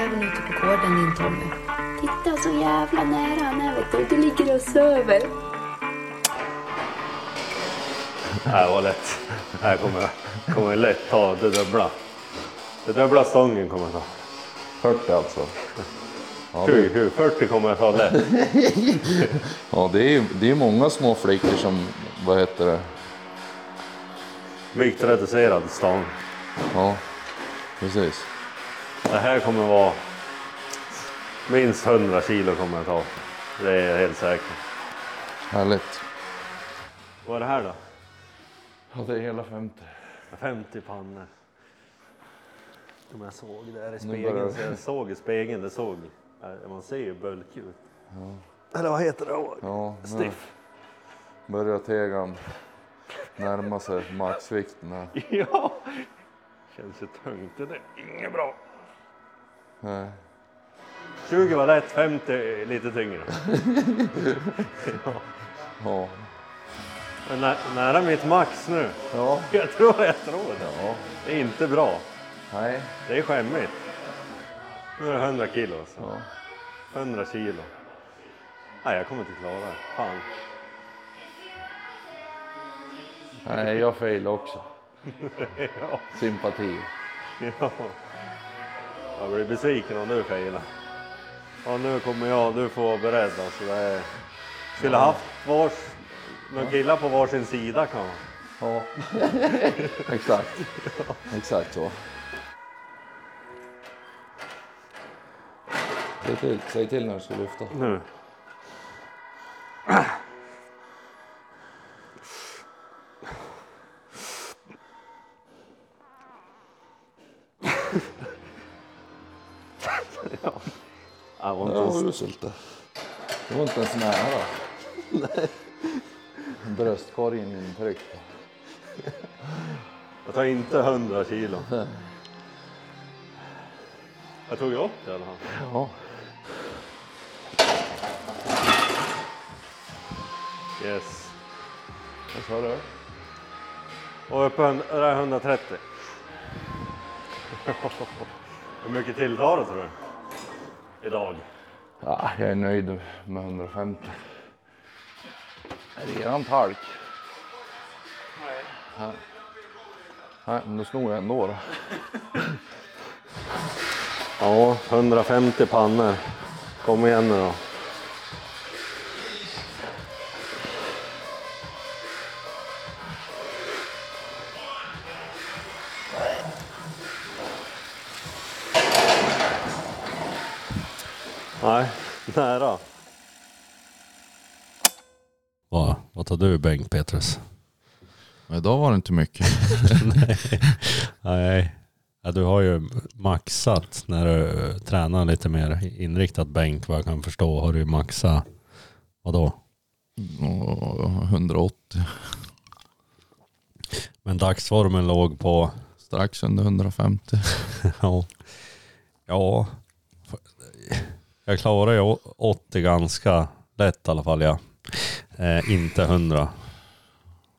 jäveln ute på gården din Tommy. Titta så jävla nära han är vet du. Du ligger och söver. Det var lätt. Här kommer jag, kommer jag lätt ta det dubbla. Det dubbla stången kommer jag ta. 40 alltså. Ja, 20, det, 20, 40 kommer jag ta lätt. ja, det är ju det är många små flickor som, vad heter det? Viktreducerad stång. Ja, precis. Det här kommer vara minst 100 kilo kommer jag ta. Det är jag helt säker. Härligt. Vad är det här då? Ja, det är hela 50. 50 pannor. Som jag såg där i spegeln. Så jag såg i spegeln, det såg. Man ser ju bulkig ut. Eller vad heter det? Ja, Stiff. börjar tegan närma sig maxvikten här. Ja. Känns ju tungt det där. Inget bra. Nej. 20 var lätt, 50 lite tyngre. Ja. Men nä, nära mitt max nu. Ja. Jag tror jag tror det. Ja. Det är inte bra. Nej. Det är skämmigt. Nu är det 100 kilo alltså. Ja. 100 kilo. Nej, jag kommer inte klara det. Fan. Nej, jag fail också. Ja. Sympati. Ja. Jag blir besviken om du failar. Ja, nu kommer jag, du får vara beredd alltså. Det är... Skulle haft vars, några killar på varsin sida kan man. Ja. Exakt. Exakt så. Säg till, säg till när du ska lyfta. Nu. Ja. Jag var inte Ja, ens- uselt det. Det var inte ens nära. Nej. Bröstkorgen intryckt. Jag tar inte 100 kilo. Jag tog ju upp det i alla fall. Ja. Yes. Vad sa du? Och uppe det är 130. Hur mycket tilltar det tror du? Idag? Ja, jag är nöjd med 150. Är det eran talk? Nej. Nej, men då snor jag ändå då. Ja, 150 pannor. Kom igen nu då. Nej, nära. Vad, vad tar du Bengt Petrus? Idag var det inte mycket. Nej, ja, du har ju maxat när du eh, tränar lite mer inriktat bänk vad jag kan förstå. Har du maxat, vadå? Och 180. Men dagsformen låg på, Strax under 150. ja, ja. Jag klarar ju å- 80 ganska lätt i alla fall ja. Eh, inte 100.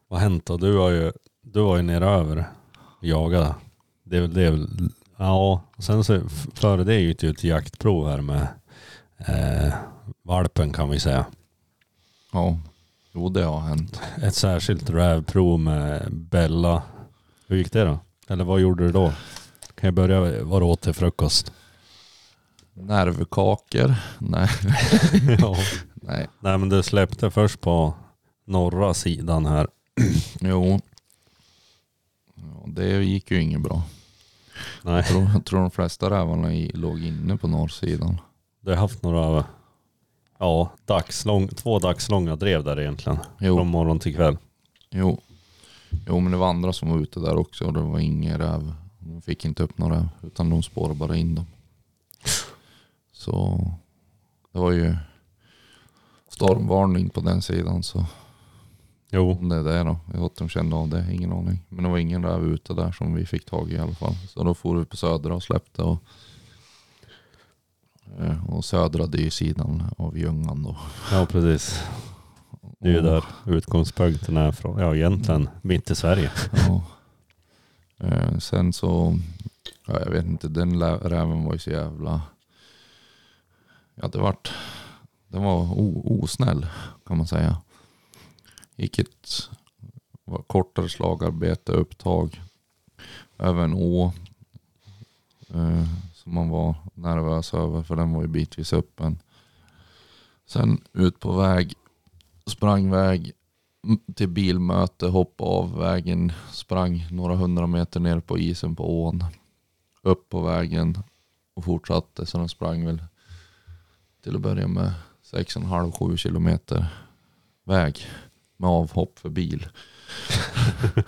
Vad har hänt då? Du var ju, du var ju nere över jagade. Det är väl det. är väl- Ja, och sen så före det gick det ju ett jaktprov här med eh, valpen kan vi säga. Ja, jo det har hänt. Ett särskilt rävprov med Bella. Hur gick det då? Eller vad gjorde du då? Kan jag börja, vad åt till frukost? Nervkakor. Nej. ja. Nej. Nej men du släppte först på norra sidan här. Jo. Ja, det gick ju inget bra. Nej, Jag tror, jag tror de flesta rävarna i, låg inne på norrsidan. du har haft några, ja, dagslång, två dagslånga drev där egentligen. Jo. Från morgon till kväll. Jo. jo, men det var andra som var ute där också och det var ingen räv. De fick inte upp några utan de spårade bara in dem. Så det var ju stormvarning på den sidan så Jo, om det är det då. Jag om de kände av det, ingen aning. Men det var ingen räv ute där som vi fick tag i i alla fall. Så då får vi på södra och släppte och eh, och södra det är ju sidan av Ljungan då. ja precis. Det är ju där utgångspunkten är från. Ja egentligen mitt i Sverige. Ja. Eh, sen så Ja, jag vet inte, den räven var ju så jävla... Ja, det vart... Den var o, osnäll kan man säga. Gick ett var kortare slagarbete, upptag över en å. Eh, som man var nervös över för den var ju bitvis öppen. Sen ut på väg, sprang väg till bilmöte, hoppade av vägen, sprang några hundra meter ner på isen på ån. Upp på vägen och fortsatte. Så den sprang väl till att börja med 6,5-7 kilometer väg med avhopp för bil.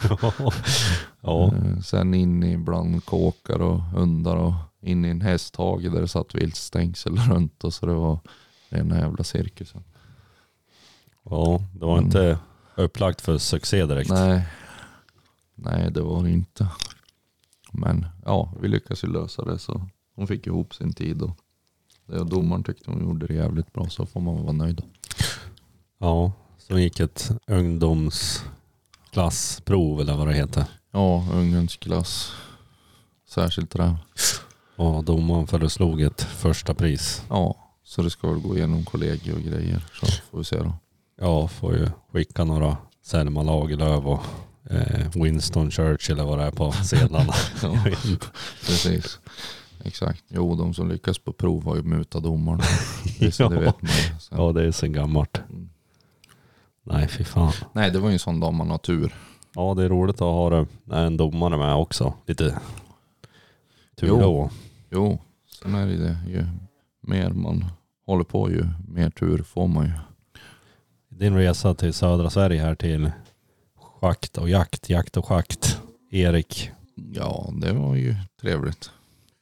ja. Eh, Sen in i bland kåkar och hundar och in i en hästhage där det satt viltstängsel runt och så det var rena jävla cirkusen. ja, det var Mm. inte upplagt för succé direkt. Nej. Nej, det var det inte. Men ja, vi lyckades ju lösa det så hon fick ihop sin tid och det och domaren tyckte hon gjorde det jävligt bra så får man vara nöjd. Ja, så gick ett ungdomsklassprov eller vad det heter. Ja, ungdomsklass. Särskilt räv. Och domaren föreslog ett första pris. Ja, så det ska väl gå igenom kollegier och grejer. Så får vi se då. Ja, får ju skicka några Selma Lagerlöf och eh, Winston Churchill eller vad det är på sedlarna. Ja, precis. Exakt. Jo, de som lyckas på prov har ju mutat domarna. Det, så det Ja. vet man. Så. ja, det är sen gammalt. Mm. Nej, fy fan. Nej, det var ju en sån dag man har tur. Ja, det är roligt att ha en domare med också. Lite tur Jo. då. Jo, sen är det det. Ju mer man håller på ju mer tur får man ju. Din resa till södra Sverige här till schakt och jakt, jakt och schakt. Erik, Ja, det var ju trevligt.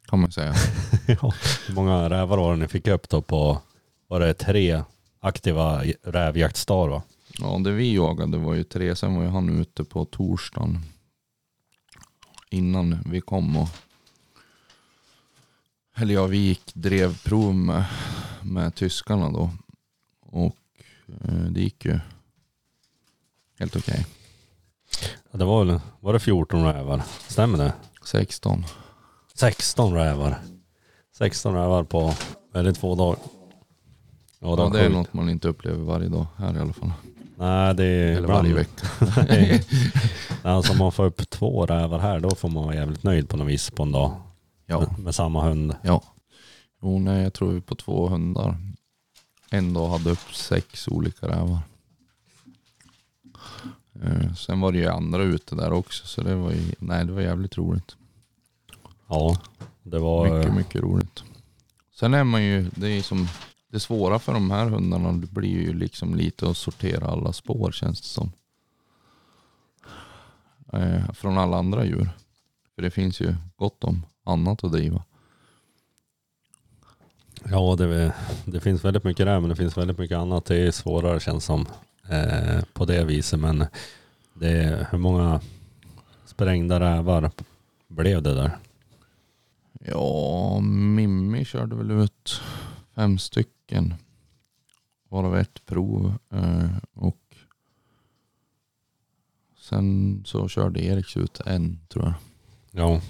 Kan man säga. ja. hur många rävar var det ni fick upp då på, var det tre aktiva rävjaktsdagar va? Ja, det vi jagade var ju tre. Sen var ju han ute på torsdagen. Innan vi kom och... Eller ja, vi gick drev prov med, med tyskarna då. Och eh, det gick ju helt okej. Ja, det var väl, var det 14 rävar? Stämmer det? 16. 16 rävar. 16 rävar på, det två dagar? Ja, Ja, det är något man inte upplever varje dag här i alla fall. Nej, det är Eller ibland- varje vecka. Alltså om man får upp två rävar här då får man vara jävligt nöjd på något vis på en dag. Ja. Med, med samma hund. Ja. Jo, nej, jag tror vi på två hundar. En dag hade upp sex olika rävar. Eh, sen var det ju andra ute där också så det var ju, nej det var jävligt roligt. Ja, det var... Mycket, mycket roligt. Sen är man ju, det är som, det svåra för de här hundarna det blir ju liksom lite att sortera alla spår känns det som. Eh, från alla andra djur. För det finns ju gott om annat att driva. Ja, det, det finns väldigt mycket där men det finns väldigt mycket annat. Det är svårare känns som eh, på det viset. Men det är, hur många sprängda rävar blev det där? Ja, Mimmi körde väl ut fem stycken. Varav ett prov. eh, Och sen så körde Eriks ut en tror jag. Ja,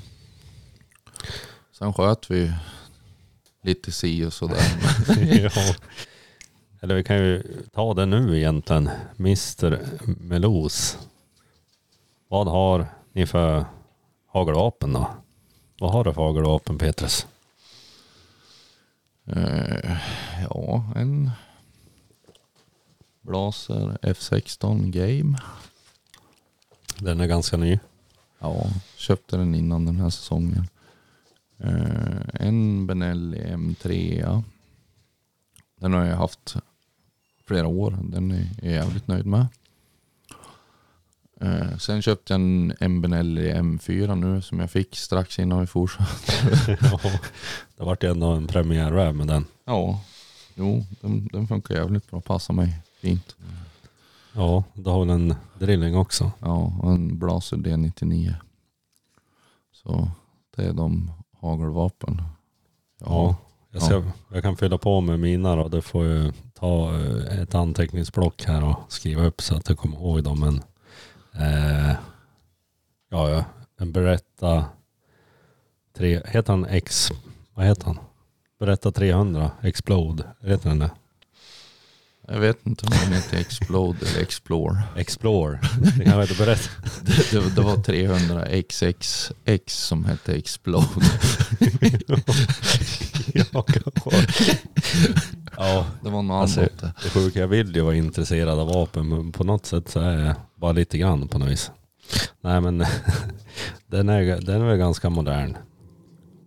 Sen sköt vi lite si och sådär. ja. Eller vi kan ju ta det nu egentligen. Mr Melos. Vad har ni för hagelvapen då? Vad har du för hagelvapen Petrus? Eh, ja, en Blaser F16 Game. Den är ganska ny. Ja, köpte den innan den här säsongen. Eh, en Benelli M3. Den har jag haft flera år. Den är jag jävligt nöjd med. Eh, sen köpte jag en, en Benelli M4 nu som jag fick strax innan vi fortsatte. ja, det vart ju ändå en premiärräv med den. Ja, jo, den, den funkar jävligt bra. Passar mig fint. Ja, du har väl en drilling också. Ja, och en Blaser D99. Så det är de hagelvapen. Ja, jag, ska, jag kan fylla på med mina då. Du får ju ta eh, ett anteckningsblock här och skriva upp så att du kommer ihåg dem. Men, eh, ja, ja, en Beretta tre, heter han X, vad heter han? Berätta 300, Explode, heter den det? Jag vet inte om den heter Explode eller Explore. Explore, det kan jag inte berätta. Det, det, det var 300 XXX som hette Explode. ja, Det var något Alltså, annat. det sjuka, jag vill ju vara intresserad av vapen men på något sätt så är jag bara lite grann på något vis. Nej men den är, den är väl ganska modern.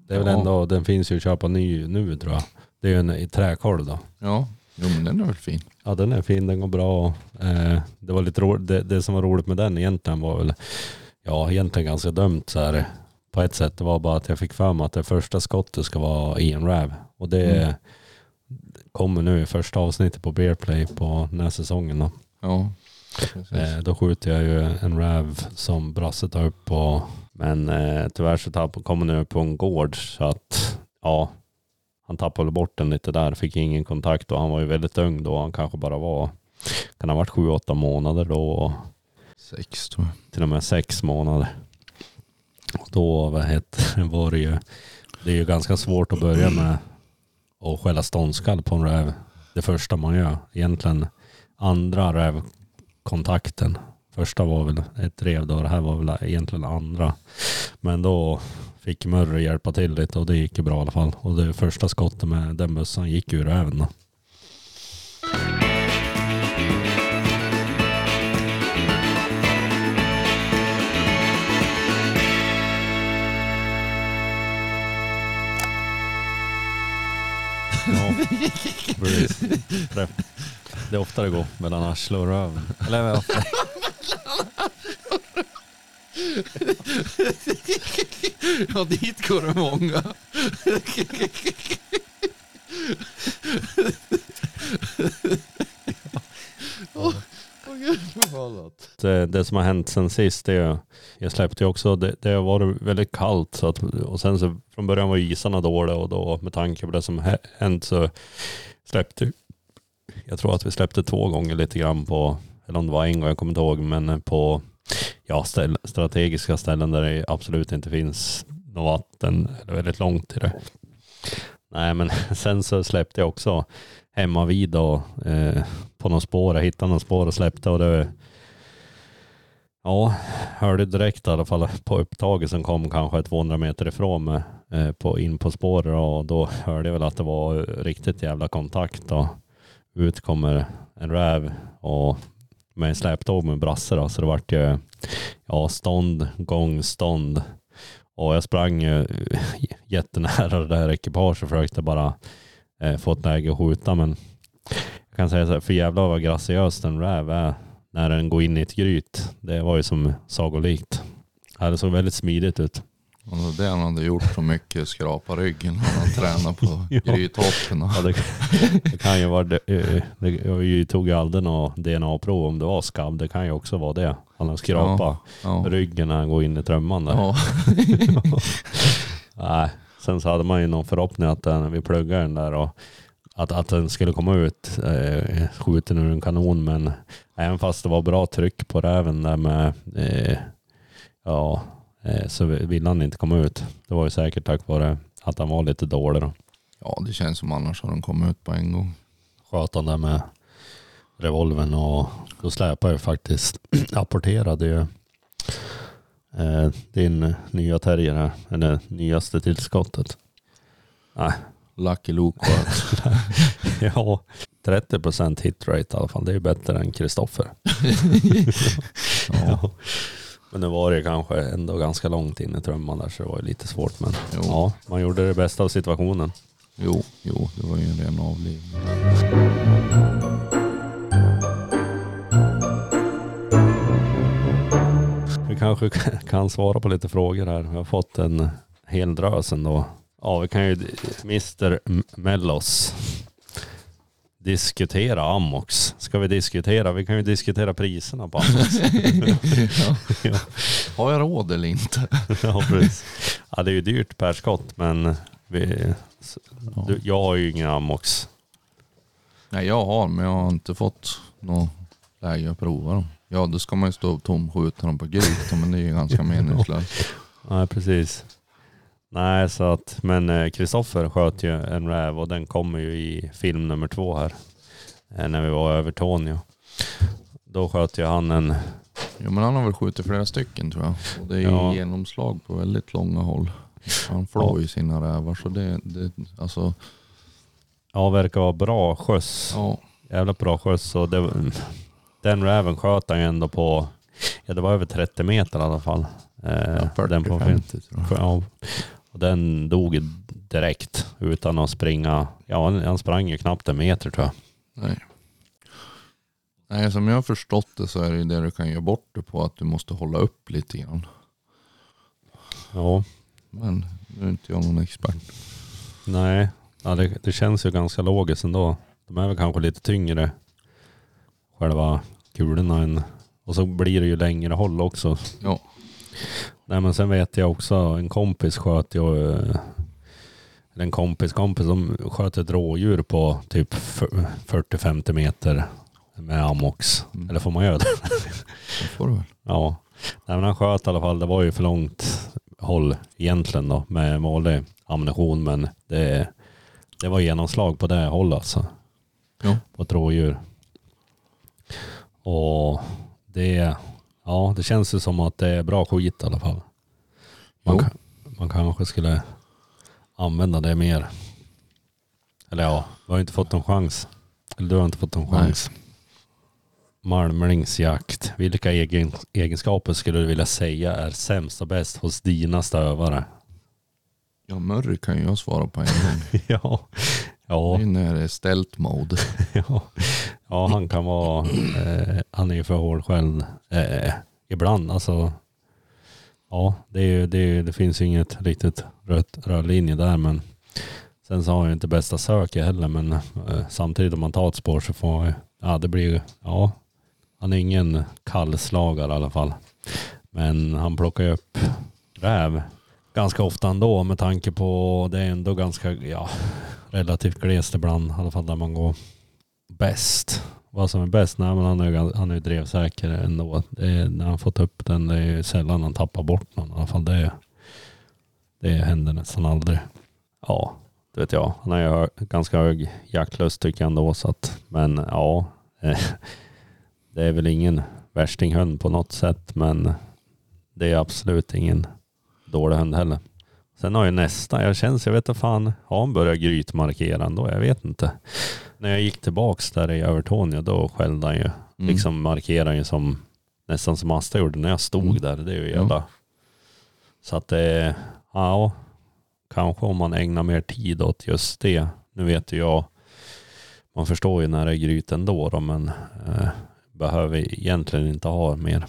Det är väl Ja. ändå, den finns ju att köpa ny nu tror jag. Det är ju en i träkolv då. Ja, jo men den är väl fin. Ja den är fin, den går bra. Eh, det var lite roligt, det, det som var roligt med den egentligen var väl, ja egentligen ganska dumt så här på ett sätt. Det var bara att jag fick för mig att det första skottet ska vara i en RAV. Och det Mm. kommer nu i första avsnittet på Bearplay på den här säsongen då. Ja. Eh, då skjuter jag ju en RAV som Brasse tar upp på. Men eh, tyvärr så tapp, kommer nu på en gård så att ja, han tappade bort den lite där. Fick ingen kontakt och han var ju väldigt ung då. Han kanske bara var, kan ha varit sju, åtta månader då. Sex tror jag. till och med sex månader. Och då vad heter, var det ju, det är ju ganska svårt att börja med att skälla ståndskall på en räv. Det första man gör. Egentligen andra rävkontakten. Första var väl ett rev då, det här var väl egentligen andra. Men då fick Murre hjälpa till lite och det gick ju bra i alla fall. Och det första skottet med den bössan gick ju ur räven då. Precis. Det, det är ofta det går mellan arsle och röven. Eller vad? Ja, dit går det många. Förlåt det, det som har hänt sen sist det är jag släppte ju också, det, det har varit väldigt kallt så att, och sen så från början var isarna dåliga och då med tanke på det som hänt så släppte jag tror att vi släppte två gånger lite grann på, eller om det var en gång, jag kommer inte ihåg, men på ja, ställ, strategiska ställen där det absolut inte finns något vatten eller väldigt långt till det. Nej men sen så släppte jag också hemma vid och eh, på något spår, jag hittade något spår och släppte och det Ja, hörde direkt i alla fall på upptaget som kom kanske 200 meter ifrån mig eh, på, in på spåret och då hörde jag väl att det var riktigt jävla kontakt och ut kommer en räv och med en släptåg med brasse då, så det vart ju ja, stånd, gångstånd. Och jag sprang ju eh, jättenära det där ekipaget och försökte bara eh, få ett läge att skjuta men jag kan säga så här, för jävlar vad graciös en räv är när den går in i ett gryt. Det var ju som sagolikt. Ja, Det såg väldigt smidigt ut. Och det han hade gjort så mycket, skrapa ryggen när han tränade på Ja. grythoppen. Ja, det, det kan ju vara det. eh, det jag tog ju aldrig något DNA-prov om det var skabb. Det kan ju också vara det. Han har skrapat Ja. ryggen när han går in i trumman där. Ja. Nej. Sen så hade man ju någon förhoppning att den, vi pluggade den där och att, att den skulle komma ut eh, skjuten ur en kanon. Men även fast det var bra tryck på räven där med eh, ja, eh, så ville han inte komma ut. Det var ju säkert tack vare att han var lite dålig då. ja, det känns som annars har de kommit ut på en gång. sköt han där med revolven och då släpade jag faktiskt, apporterade ju eh, din nya terrier här, eller nyaste tillskottet. Nej, Lucky Luke sköt. ja, 30% hitrate i alla fall. Det är ju bättre än Kristoffer. Ja. Men det var det kanske ändå ganska långt in i trumman där så det var ju lite svårt. Men Jo. ja, man gjorde det bästa av situationen. Jo, jo, det var ju en ren avlivning. Kanske kan svara på lite frågor här. Vi har fått en hel drös ändå. Ja, vi kan ju Mr Mellos diskutera Amox. Ska vi diskutera? Vi kan ju diskutera priserna på Amox. ja, Har jag råd eller inte? ja, precis. Ja, det är ju dyrt per skott, men vi, Ja. du, jag har ju ingen Amox. Nej, jag har, men jag har inte fått något läge att prova dem. Ja, då ska man ju stå och tomskjuta dem på gryt, men det är ju ganska meningslöst. Nej, precis. Nej, så att, men Kristoffer sköt ju en räv och den kommer ju i film nummer två här. eh, När vi var över Tornio. Då sköt ju han en, Ja men han har väl skjutit flera stycken tror jag. Och det är Ja. genomslag på väldigt långa håll. Han flår ju sina rävar så det, det alltså, ja verkar vara bra skjuts. ja. Jävla bra skjuts. Och det, den räven sköt han ju ändå på, ja det var över 30 meter i alla fall. Eh, ja den på film. 40-50 tror jag. Ja. Och den dog direkt utan att springa. Ja, han- han sprang ju knappt en meter tror jag. Nej. Nej, som jag har förstått det så är det ju det du kan göra bort det på att du måste hålla upp lite grann. Ja, Men nu är inte jag någon expert. nej. Ja, det, det känns ju ganska logiskt ändå. De är väl kanske lite tyngre, själva kulorna. Än, och så blir det ju längre håll också. Ja. Nej men sen vet jag också, en kompis sköt ju, eh, en kompis kompis, de sköt ett rådjur på typ f- 40-50 meter med amox. Mm. Eller får man göra det? Det får du väl. Ja. Nej, men han sköt i alla fall, det var ju för långt håll egentligen då med vanlig ammunition men det, det var genomslag på det hållet alltså. Ja. På ett rådjur. Och det, ja det känns ju som att det är bra skit i alla fall. Man, kan, man kanske skulle använda det mer. Eller ja, vi har inte fått någon chans. Eller du har inte fått någon Nej. chans. Malmlingsjakt. Vilka egen, egenskaper skulle du vilja säga är sämst och bäst hos dina stövare? Ja, Murray kan ju jag svara på en gång. ja. Ja, Det är det ställt mode. ja. ja, han kan vara, eh, han är ju för hård själv eh, ibland. Alltså, ja, det, är ju, det, är, ju- det finns ju inget riktigt rött, röd linje där men sen så har han ju inte bästa söket heller men eh, samtidigt om man tar ett spår så får han ja det blir ju, ja, han är ingen kallslagare i alla fall. Men han plockar ju upp räv ganska ofta ändå med tanke på det är ändå ganska, ja, relativt glest ibland, i alla fall där man går bäst. Vad som är bäst? Nej, men han är ju han är ju drevsäker ändå. Det är, när han fått upp den, det är ju sällan han tappar bort någon. I alla fall det, det händer nästan aldrig. Ja, det vet jag. Han har ju ganska hög jaktlust tycker jag ändå. Så att, men ja, det är väl ingen värstinghund på något sätt. Men det är absolut ingen dålig hund heller. Sen har ju nästa, jag känns, jag vet inte fan, har han börjat grytmarkera ändå? Jag vet inte. När jag gick tillbaks där i Övertorneå då skällde han ju. Mm. Liksom markerade ju som, nästan som Asta gjorde när jag stod Mm. där. Det är ju Ja. jävla... Så att det, ja, kanske om man ägnar mer tid åt just det. Nu vet ju jag, man förstår ju när det är gryt ändå då, men eh, behöver egentligen inte ha mer.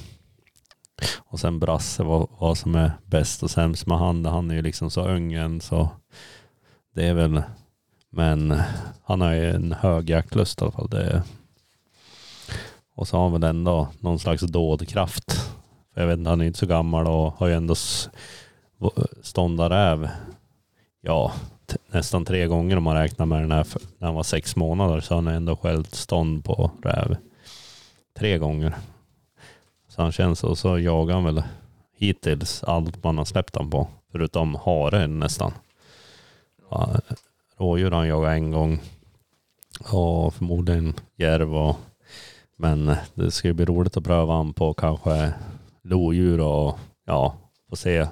Och sen Brasse, vad, vad som är bäst och sämst med han. Han är ju liksom så ung än så det är väl, men han har ju en hög jaktlust i alla fall. Det är, och så har han väl ändå någon slags dådkraft. För jag vet inte, han är inte så gammal och har ju ändå ståndaräv. Ja, nästan tre gånger om man räknar med den här när han var sex månader så har han ändå skällt stånd på räv. Tre gånger. Så han känns och så jagar han väl hittills allt man har släppt han på. Förutom hare nästan. Ja, rådjur han jagat en gång. Och förmodligen järv och men det ska ju bli roligt att pröva han på kanske lodjur och ja, få se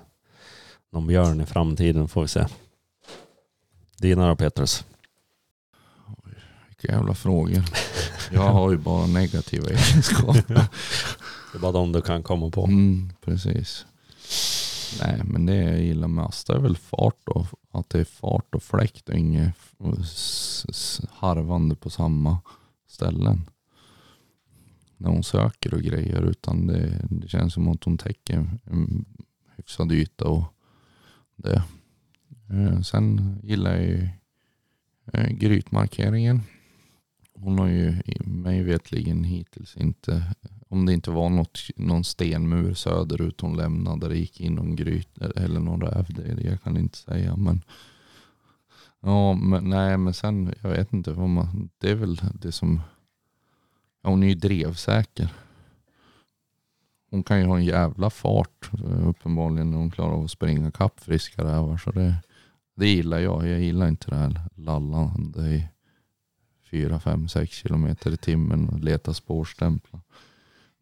någon björn i framtiden får vi se. Dina då Petrus? Vilka jävla frågor. Jag har ju bara negativa egenskaper. Det är bara de du kan komma på. Mm, precis. Nej, men det jag gillar mest är väl fart och att det är fart och fläkt och inget harvande på samma ställen. När hon söker och grejer utan det, det känns som att hon täcker en hyfsad yta och det. Eh, sen gillar jag ju eh, grytmarkeringen. Hon har ju mig vetligen hittills inte om det inte var något, någon stenmur söderut hon lämnade där det gick in någon gryt eller någon räv. Det, det jag kan inte säga. Men, ja, men, nej, men sen, jag vet inte. Vad man, det är väl det som, ja, hon är ju drevsäker. hon kan ju ha en jävla fart eh, uppenbarligen när hon klarar av att springa kapp friska rävar. Så det, det gillar jag. Jag gillar inte det här lallande i 4, 5, 6 kilometer i timmen och leta spårstämplar.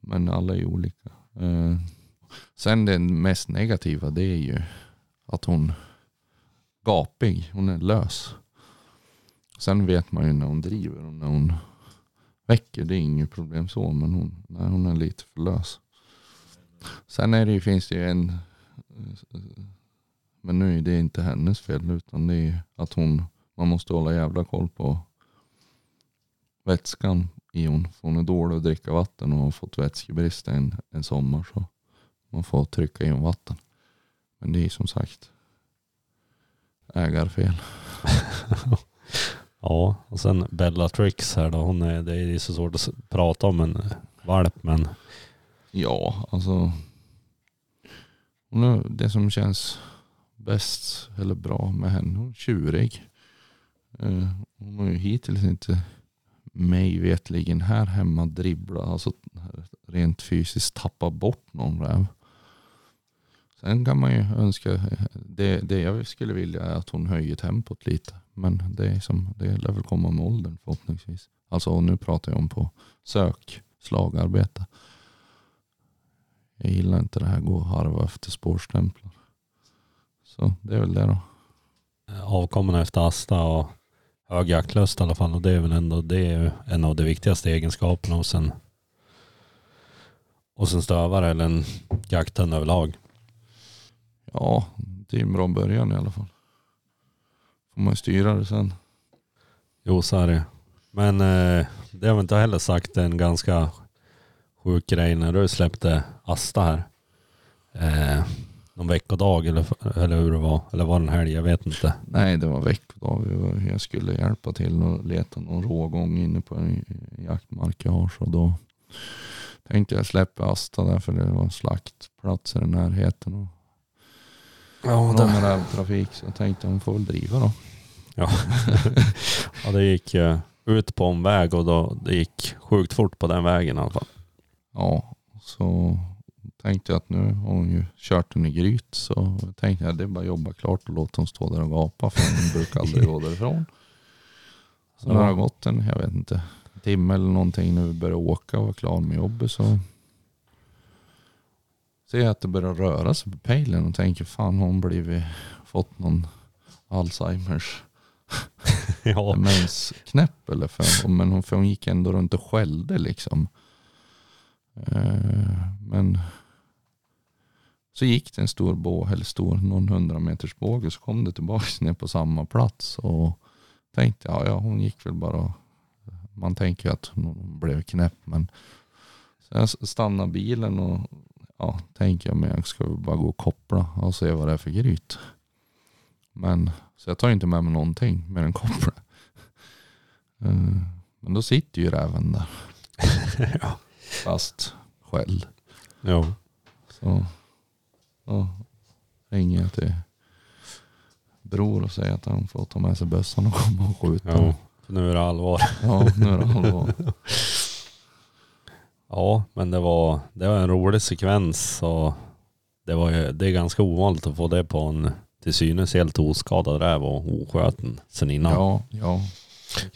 Men alla är ju olika. Eh, sen det mest negativa det är ju att hon gapig. Hon är lös. Sen vet man ju när hon driver och när hon väcker. Det är inget problem så. Men hon, nej, hon är lite för lös. Sen är det ju, finns det ju en. Men nu är det inte hennes fel. Utan det är att hon. Man måste hålla jävla koll på vätskan i hon. För hon är dålig att dricka vatten och har fått vätskebrist en, en sommar. Så man får trycka in vatten. Men det är som sagt ägarfel. Ja, och sen Bellatrix här då. Hon är, det är så svårt att prata om en valp men Ja, alltså. Hon är det som känns bäst eller bra med henne. Hon är tjurig. Eh, Hon har ju hittills inte mig vetligen här hemma dribbla. Alltså rent fysiskt tappa bort någon räv. Sen kan man ju önska. Det, det jag skulle vilja är att hon höjer tempot lite. Men det, är som, det lär väl komma med åldern förhoppningsvis. Alltså och nu pratar jag om på sök, slagarbete. Jag gillar inte det här gå och harva efter spårstämplar. Så det är väl det då. Avkommorna efter Asta och hög jaktlust i alla fall. Och det är väl ändå det är en av de viktigaste egenskaperna hos en, hos en stövare eller en jakthund överlag. Ja, det är en bra början i alla fall. Får man styra det sen. Jo, så är det. Men eh, det har vi inte heller sagt en ganska sjuk grej när du släppte Asta här. Eh, någon veckodag eller, eller hur det var. Eller var det en helg? Jag vet inte. Nej, det var veckodag. Jag skulle hjälpa till och leta någon rågång inne på en jaktmark jag har. Så då tänkte jag släppa Asta där för det var slaktplatser i närheten. Och Ja, bra med rävtrafik så jag tänkte hon får väl driva då. Ja, ja det gick ut på en väg och då, det gick sjukt fort på den vägen i alla fall. Ja, så tänkte jag att nu har hon ju kört den i gryt. Så tänkte jag det är bara att jobba klart och låta hon stå där och gapa för hon brukar aldrig gå därifrån. Så när det har gått en, jag vet inte, en timme eller någonting när vi börjar åka och var klar med jobbet så ser jag att det börjar röra sig på pejlen och tänker fan har hon blivit, fått någon Alzheimers Ja, demensknäpp eller för, men hon, för hon gick ändå runt och skällde liksom. Eh, men så gick det en stor båge, eller stor, någon hundra meters båge, så kom det tillbaka ner på samma plats och tänkte ja, ja hon gick väl bara, man tänker att hon blev knäpp men jag stannade bilen och ja, tänker jag men jag ska bara gå och koppla och se vad det är för gryt. Men så jag tar inte med mig någonting mer än koppla. Eh, Men då sitter ju räven där. Ja. Fast själv. jo. Så då ringer jag till bror och säger att han får ta med sig bössan och komma och skjuta. För nu är det allvar. Ja, nu är det allvar. Ja, men det var, det var en rolig sekvens och det, var ju, det är ganska ovanligt att få det på en till synes helt oskadad räv och oskjuten sen innan. Ja, ja.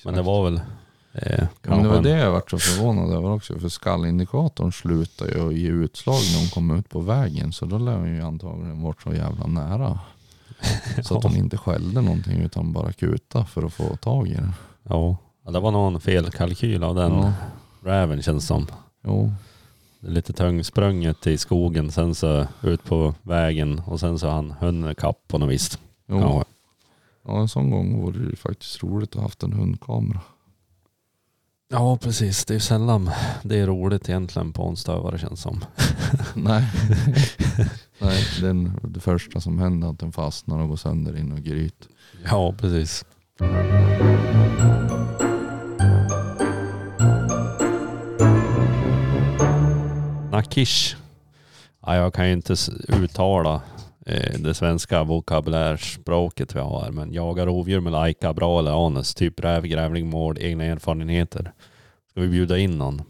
men det var väl eh, Ja, men det var det jag varit så förvånad över också. För skallindikatorn slutar ju ge utslag när hon kommer ut på vägen. Så då lär hon ju antagligen varit så jävla nära. Så att hon inte skällde någonting utan bara kuta för att få tag i den. Ja, Ja, det var någon felkalkyl av den Ja, räven känns som. jo. Det är lite tungsprunget i skogen, sen så ut på vägen och sen så han hunden kapp på något vis. jo. Kanske. Ja, en sån gång vore det ju faktiskt roligt att ha haft en hundkamera. Ja, precis. Det är sällan det är roligt egentligen på en stövare känns som. Nej. Nej, den, det första som händer är att den fastnar och går sönder in och gryt. Ja, precis. Nakish. Ja, jag kan ju inte uttala eh, det svenska vokabulärspråket vi har, men jaga rovdjur med lajka, bra eller anus, typ räv, grävling, mård, egna erfarenheter. Ska vi bjuda in någon?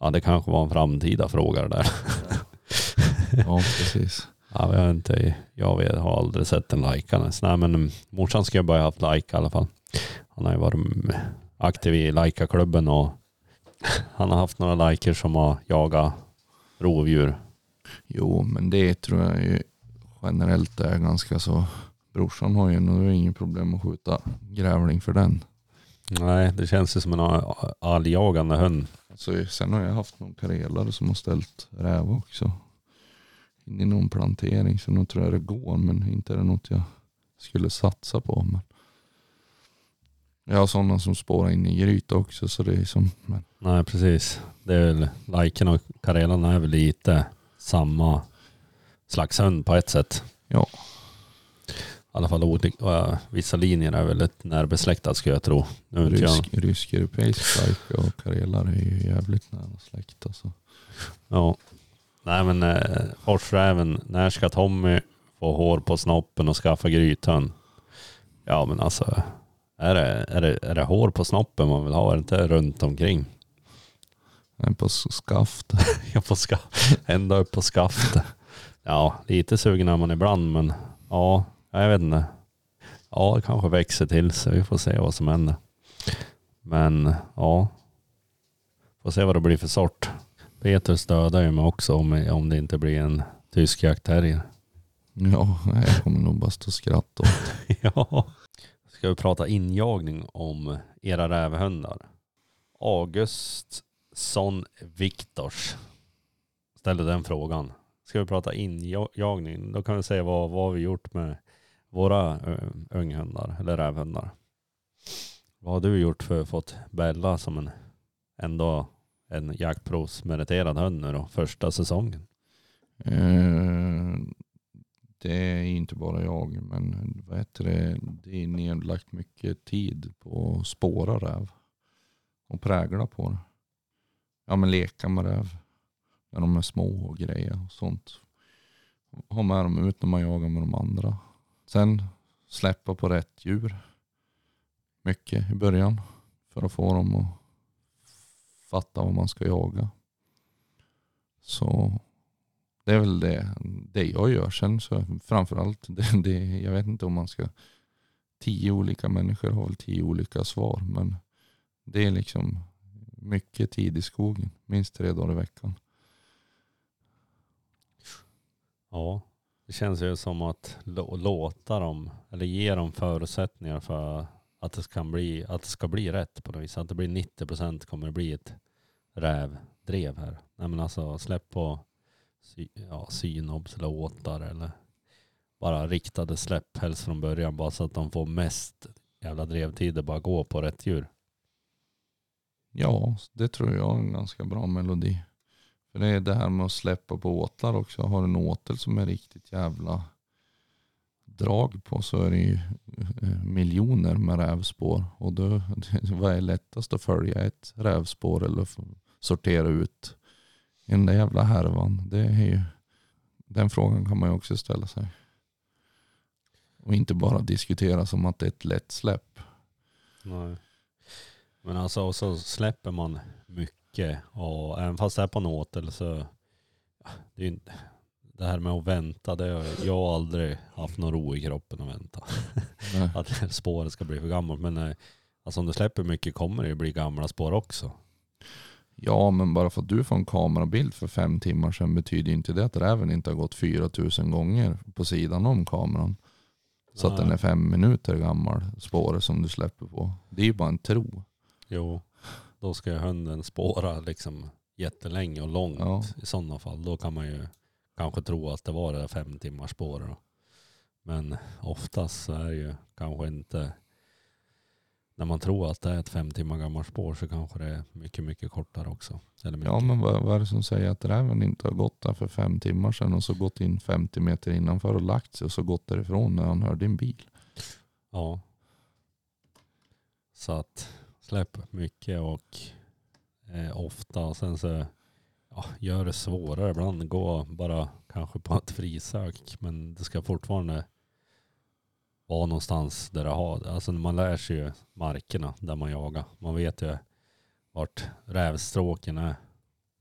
Ja, det kanske var en framtida fråga det där. Ja, precis. Ja, vi har inte, jag vet, har aldrig sett en lajkandes. Nej men morsan ska ju börja haft lajka i alla fall. Han har ju varit aktiv i lajkaklubben och han har haft några lajker som har jagat rovdjur. Jo, men det tror jag ju generellt är ganska så. Brorsan har ju nog inget problem att skjuta grävling för den. Nej, det känns ju som en alljagande hund. Så sen har jag haft någon karelare som har ställt räv också. In i någon plantering så nu tror jag det går men inte är det något jag skulle satsa på. Men jag har sådana som spårar in i gryta också så det är som, men Nej, precis. Det är väl, Laiken och Karelan är väl lite samma slags hund på ett sätt. ja. I alla fall olika, äh, vissa linjer är väldigt närbesläktade skulle jag tro. Rysk, rysk-europeisk lajka och karelare är ju jävligt nära släkt alltså. ja. Nej men eh, forsräven, när ska Tommy få hår på snoppen och skaffa grythund? Ja men alltså, är det, är, det, är det hår på snoppen man vill ha? Är det inte runt omkring? En på s- skaft. Jag får ska, ända upp på skaftet. Ja, lite sugen är man ibland men ja, jag vet inte. Ja, det kanske växer till så vi får se vad som händer. Men ja, får se vad det blir för sort. Petrus dödar ju mig också om, om det inte blir en tysk jaktterrier. Ja, jag kommer nog bara stå och skratta åt. ja. Ska vi prata injagning om era rävhundar? Augustsson Viktors ställde den frågan. Ska vi prata injagning? Då kan vi säga vad, vad har vi gjort med våra eh, unghundar eller rävhundar. Vad har du gjort för att få Bella som en ändå en jaktprovsmeriterad hund nu då, första säsongen? Eh, det är inte bara jag, men vad heter det? det är nedlagt mycket tid på att spåra räv. Och prägla på det. Ja men leka med räv. När de är små och grejer och sånt. Ha med dem ut när man jagar med de andra. Sen släppa på rätt djur. Mycket i början. För att få dem att fatta vad man ska jaga. Så det är väl det, det jag gör. Sen så framförallt, det, det, jag vet inte om man ska... Tio olika människor har väl tio olika svar. Men det är liksom mycket tid i skogen. Minst tre dagar i veckan. Ja, det känns ju som att låta dem, eller ge dem förutsättningar för att det, kan bli, att det ska bli rätt på något vis. Att det blir 90 procent kommer det bli ett rävdrev här. Nej men alltså släpp på sy, ja, synobs eller åtar eller bara riktade släpp helst från början bara så att de får mest jävla drevtider bara gå på rätt djur. Ja, det tror jag är en ganska bra melodi. För det är det här med att släppa på åtlar också. Har du en åtel som är riktigt jävla drag på så är det ju eh, miljoner med rävspår. Och då, vad är lättast att följa? Ett rävspår eller sortera ut i den där jävla härvan? Det är ju, den frågan kan man ju också ställa sig. Och inte bara diskutera som att det är ett lätt släpp. Nej. Men alltså och så släpper man mycket och även fast det är på en åtel så det, är det här med att vänta, det har, jag har aldrig haft någon ro i kroppen att vänta. Att spåret ska bli för gammalt. Men eh, alltså om du släpper mycket kommer det ju bli gamla spår också. Ja, men bara för att du får en kamerabild för fem timmar sedan betyder inte det att räven inte har gått 4000 gånger på sidan om kameran. Så att Nej. den är fem minuter gammal, spåret som du släpper på. Det är ju bara en tro. Jo, då ska hunden spåra liksom jättelänge och långt Ja. i sådana fall. Då kan man ju kanske tro att det var det där fem timmars spåret. då. Men oftast så är det ju kanske inte när man tror att det är ett fem timmar gammalt spår så kanske det är mycket, mycket kortare också. Mycket. Ja, men vad, vad är det som säger att räven inte har gått där för fem timmar sedan och så gått in 50 meter innanför och lagt sig och så gått därifrån när han hör din bil? Ja. Så att utsläpp mycket och eh, ofta och sen så ja, gör det svårare ibland. Gå bara kanske på ett frisök men det ska fortfarande vara någonstans där det har, alltså man lär sig ju markerna där man jagar. Man vet ju vart rävstråken är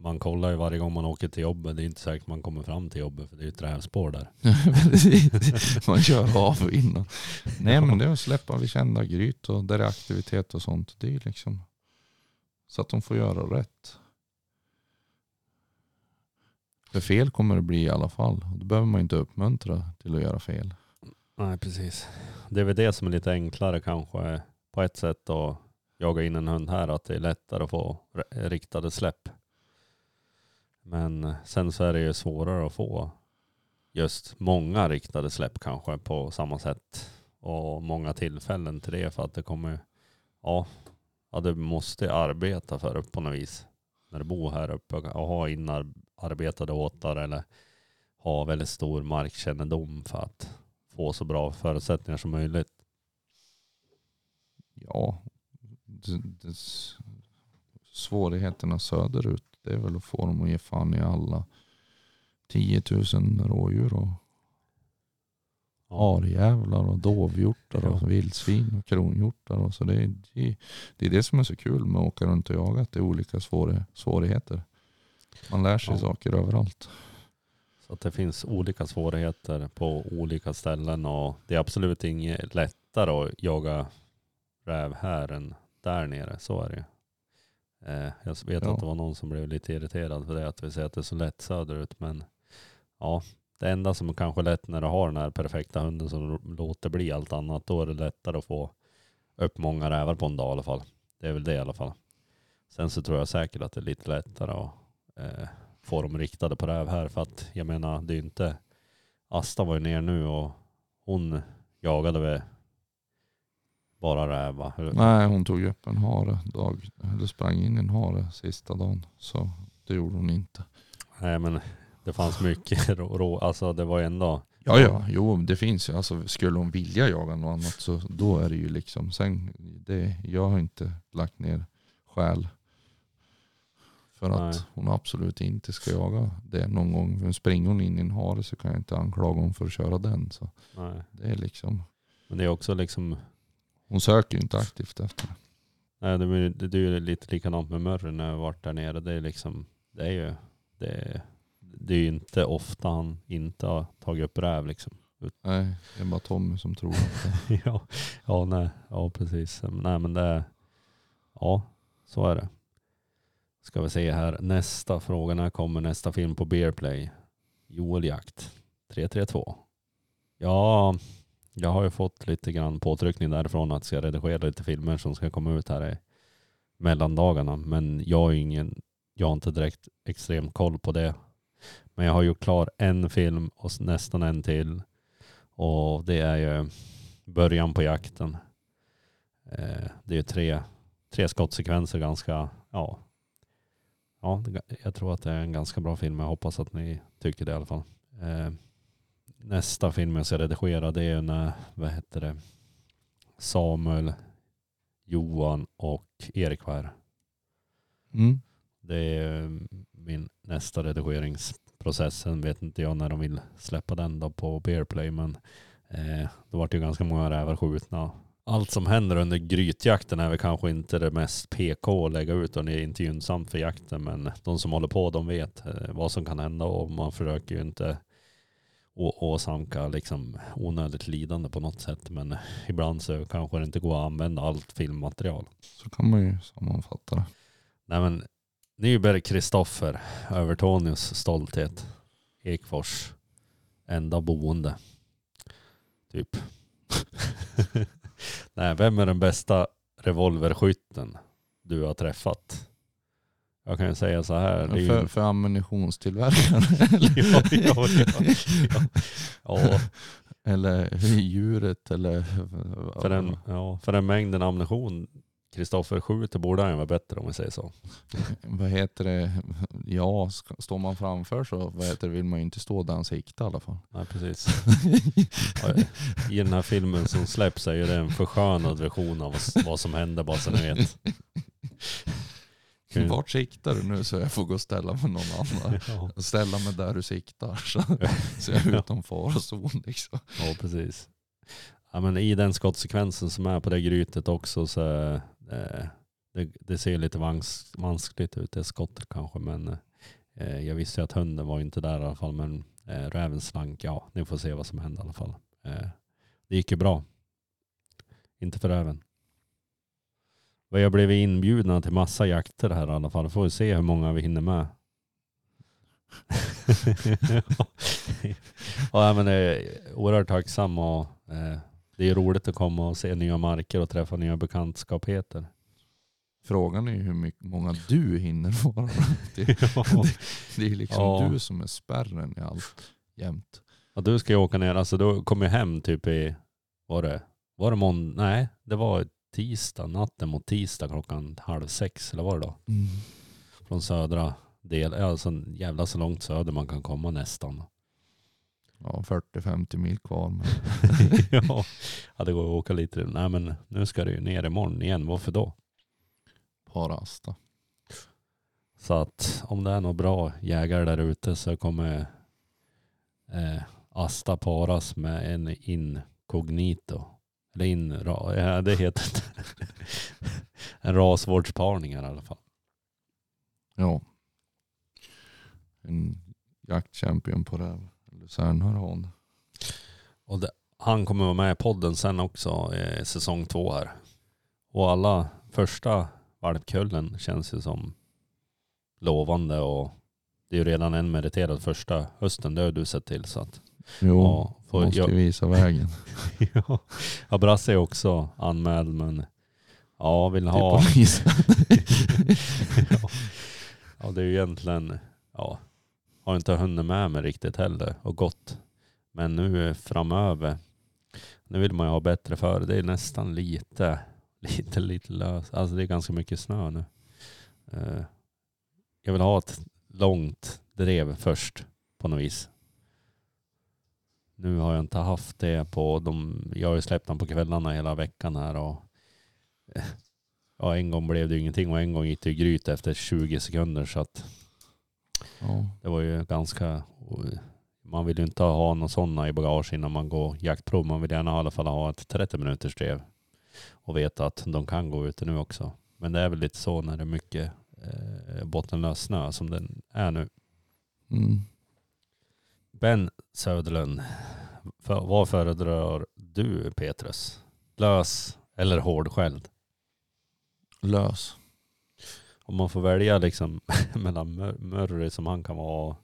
man kollar ju varje gång man åker till jobbet. Det är inte säkert man kommer fram till jobbet för det är ju träspår där. Man kör av innan. Nej men det är att släppa vid kända gryt och där är aktivitet och sånt. Det är liksom så att de får göra rätt. För fel kommer det bli i alla fall. Och Då behöver man inte uppmuntra till att göra fel. Nej precis. Det är väl det som är lite enklare kanske på ett sätt att jaga in en hund här. Att det är lättare att få riktade släpp. Men eh, sen så är det ju svårare att få just många riktade släpp kanske på samma sätt. Och många tillfällen till det för att det kommer, ja, ja du måste arbeta för det på något vis. När du bor här uppe och ha inarbetade åtar eller ha väldigt stor markkännedom för att få så bra förutsättningar som möjligt. Ja, svårigheterna söderut det är väl att få dem att ge fan i alla 10 000 rådjur och harjävlar och dovhjortar och vildsvin och kronhjortar. Och så det, är, det, är det som är så kul med att åka runt och jaga. Att det är olika svår, svårigheter. Man lär sig Ja. saker överallt. Så att det finns olika svårigheter på olika ställen och det är absolut inget lättare att jaga räv här än där nere. Så är det. Eh, jag vet Ja. att det var någon som blev lite irriterad för det att vi säger att det är så lätt söderut. Men ja, det enda som kanske är lätt när du har den här perfekta hunden som låter bli allt annat, då är det lättare att få upp många rävar på en dag i alla fall. Det är väl det i alla fall. Sen så tror jag säkert att det är lite lättare att eh, få dem riktade på räv här. För att jag menar, det är ju inte... Asta var ju ner nu och hon jagade väl bara räv va? Hur- Nej, hon tog upp en hare. Dag, eller sprang in en hare sista dagen. Så det gjorde hon inte. Nej men det fanns mycket rå, alltså det var ju ändå... Ja, ja, jo det finns ju. Alltså, skulle hon vilja jaga något annat så då är det ju liksom. Sen, det, jag har inte lagt ner själ. För att Nej. hon absolut inte ska jaga det någon gång. Men springer hon in i en hare så kan jag inte anklaga hon för att köra den. Så Nej. det är liksom, Men det är också liksom... hon söker ju inte aktivt efter det. Nej, det, är- det, det är ju lite likadant med Murray när jag varit där nere. Det är liksom... Det är ju... Det är, det är ju inte ofta han inte har tagit upp räv liksom. Nej, det är bara Tommy som tror det ja, ja, nej, ja precis. Nej men det ja så är det. Ska vi se här, nästa fråga, när kommer nästa film på Bearplay? Joel Jakt 332. Ja, jag har ju fått lite grann påtryckning därifrån att jag ska redigera lite filmer som ska komma ut här i mellandagarna. Men jag har ingen, jag har inte direkt extrem koll på det. Men jag har gjort klar en film och nästan en till. Och det är ju början på jakten. Eh, det är ju tre, tre skottsekvenser ganska, ja. Ja, jag tror att det är en ganska bra film. Jag hoppas att ni tycker det i alla fall. Eh, Nästa film jag ska redigera det är när, vad heter det, Samuel, Johan och Erik var mm. Det är eh, min nästa redigeringsprocess. Sen vet inte jag när de vill släppa den då på Bearplay. Men eh, det vart ju ganska många rävar skjutna. Allt som händer under grytjakten är väl kanske inte det mest PK att lägga ut och det är inte gynnsamt för jakten. Men de som håller på de vet eh, vad som kan hända och man försöker ju inte å- åsamka liksom onödigt lidande på något sätt. Men ibland så kanske det inte går att använda allt filmmaterial. Så kan man ju sammanfatta det. Nej men Nyberg Kristoffer, Övertorneås stolthet. Ekfors, enda boende. Typ. Nej, vem är den bästa revolverskytten du har träffat? Jag kan ju säga så här. är ju- För, för ammunitionstillverkare. ja, ja, ja, ja. eller djuret eller... för den, ja, för den mängden ammunition Kristoffer skjuter borde han ju vara bättre om vi säger så. Vad heter det? Ja, står man framför så vad heter det, vill man ju inte stå där han siktar i alla fall. Nej, precis. I den här filmen som släpps är ju det en förskönad version av vad- vad som hände bara så ni vet. Kul. Vart siktar du nu så jag får gå och ställa mig någon annan. Ja, Ställa mig där du siktar så, så jag är utom farozon liksom. ja precis. Ja, men I den skottsekvensen som är på det grytet också så eh, det, det ser lite vans, vanskligt ut det skottet kanske men eh, jag visste ju att hunden var inte där i alla fall. Men eh, räven slank. Ja, ni får se vad som hände i alla fall. Eh, det gick ju bra. Inte för räven. Vi har blivit inbjudna till massa jakter här i alla fall. Får vi se hur många vi hinner med. ja, men det är oerhört tacksam och eh, det är roligt att komma och se nya marker och träffa nya bekantskapheter. Frågan är ju hur mycket, många du hinner vara. Det, det är liksom Ja. du som är spärren i allt jämt. Ja, du ska ju åka ner, alltså du kom ju hem typ i, var det, var det måndag? Nej, det var tisdag, natten mot tisdag klockan halv sex, eller var det då? Från södra del, alltså jävla så långt söder man kan komma nästan. Ja, 40-50 mil kvar. Men ja, ja, det går att åka lite. Nej men nu ska du ju ner imorgon igen, varför då? bara Asta. Så att om det är några bra jägare där ute så kommer eh, Asta paras med en inkognito. Eller in, ra, ja, det heter inte. en rasvårdsparning här i alla fall. Ja. En jaktchampion på räv. Lucernhörhån. Och det, han kommer vara med i podden sen också, eh, säsong två här. Och alla första valpkullen känns ju som lovande och det är ju redan en meriterad första hösten, det har du sett till så att Jo, ja, får, måste jag, ju visa vägen. ja. ja, Brasse är också anmäld men ja, vill Till ha. polisen. ja. ja, det är ju egentligen, ja, har inte hunnit med mig riktigt heller och gått. Men nu framöver, nu vill man ju ha bättre för Det är nästan lite, lite, lite löst. Alltså det är ganska mycket snö nu. Eh, Jag vill ha ett långt drev först på något vis. Nu har jag inte haft det på de, jag har ju släppt den på kvällarna hela veckan här och ja, en gång blev det ju ingenting och en gång gick det gryt efter 20 sekunder så att Ja. det var ju ganska, man vill ju inte ha någon sådana i bagage innan man går jaktprov. Man vill gärna i alla fall ha ett 30 minuters drev och veta att de kan gå ute nu också. Men det är väl lite så när det är mycket eh, bottenlös snö som den är nu. Mm. Ben Söderlund, för, vad föredrar du Petrus? Lös eller hårdskälld? Lös. Om man får välja liksom mellan Murray som han kan vara.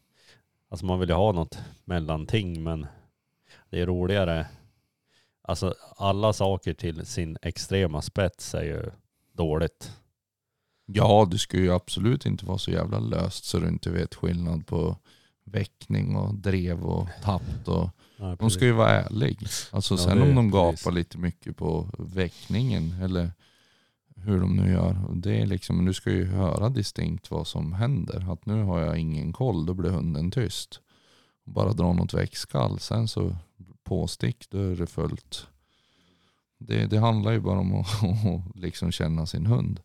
Alltså man vill ju ha något mellanting men det är roligare. Alltså alla saker till sin extrema spets är ju dåligt. Ja, du ska ju absolut inte vara så jävla löst så du inte vet skillnad på väckning och drev och tappt. Och, de ska ju vara ärlig. Alltså Ja, sen om de gapar precis. lite mycket på väckningen eller hur de nu gör. Det är liksom, du ska ju höra distinkt vad som händer. Att nu har jag ingen koll, då blir hunden tyst. Bara dra något väckskall, sen så påstick, då är det fullt. Det, det handlar ju bara om att, att liksom känna sin hund.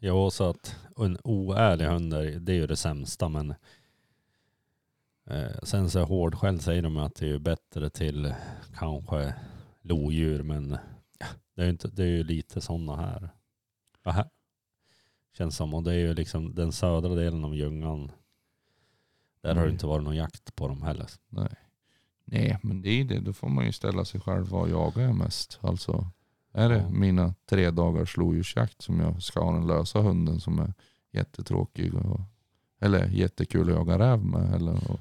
Ja, så att en oärlig hund är, det är ju det sämsta men eh, sen så är hårdskälld säger de att det är bättre till kanske lodjur men det är inte, det är ju lite sådana här. Här. Känns som och det är ju liksom den södra delen av Ljungan. Där har det Mm. inte varit någon jakt på dem heller. Nej. Nej, men det är det. Då får man ju ställa sig själv vad jagar jag mest. Alltså, är det Ja. mina tre dagars lodjursjakt som jag ska ha den lösa hunden som är jättetråkig och, eller jättekul att jaga räv med eller och,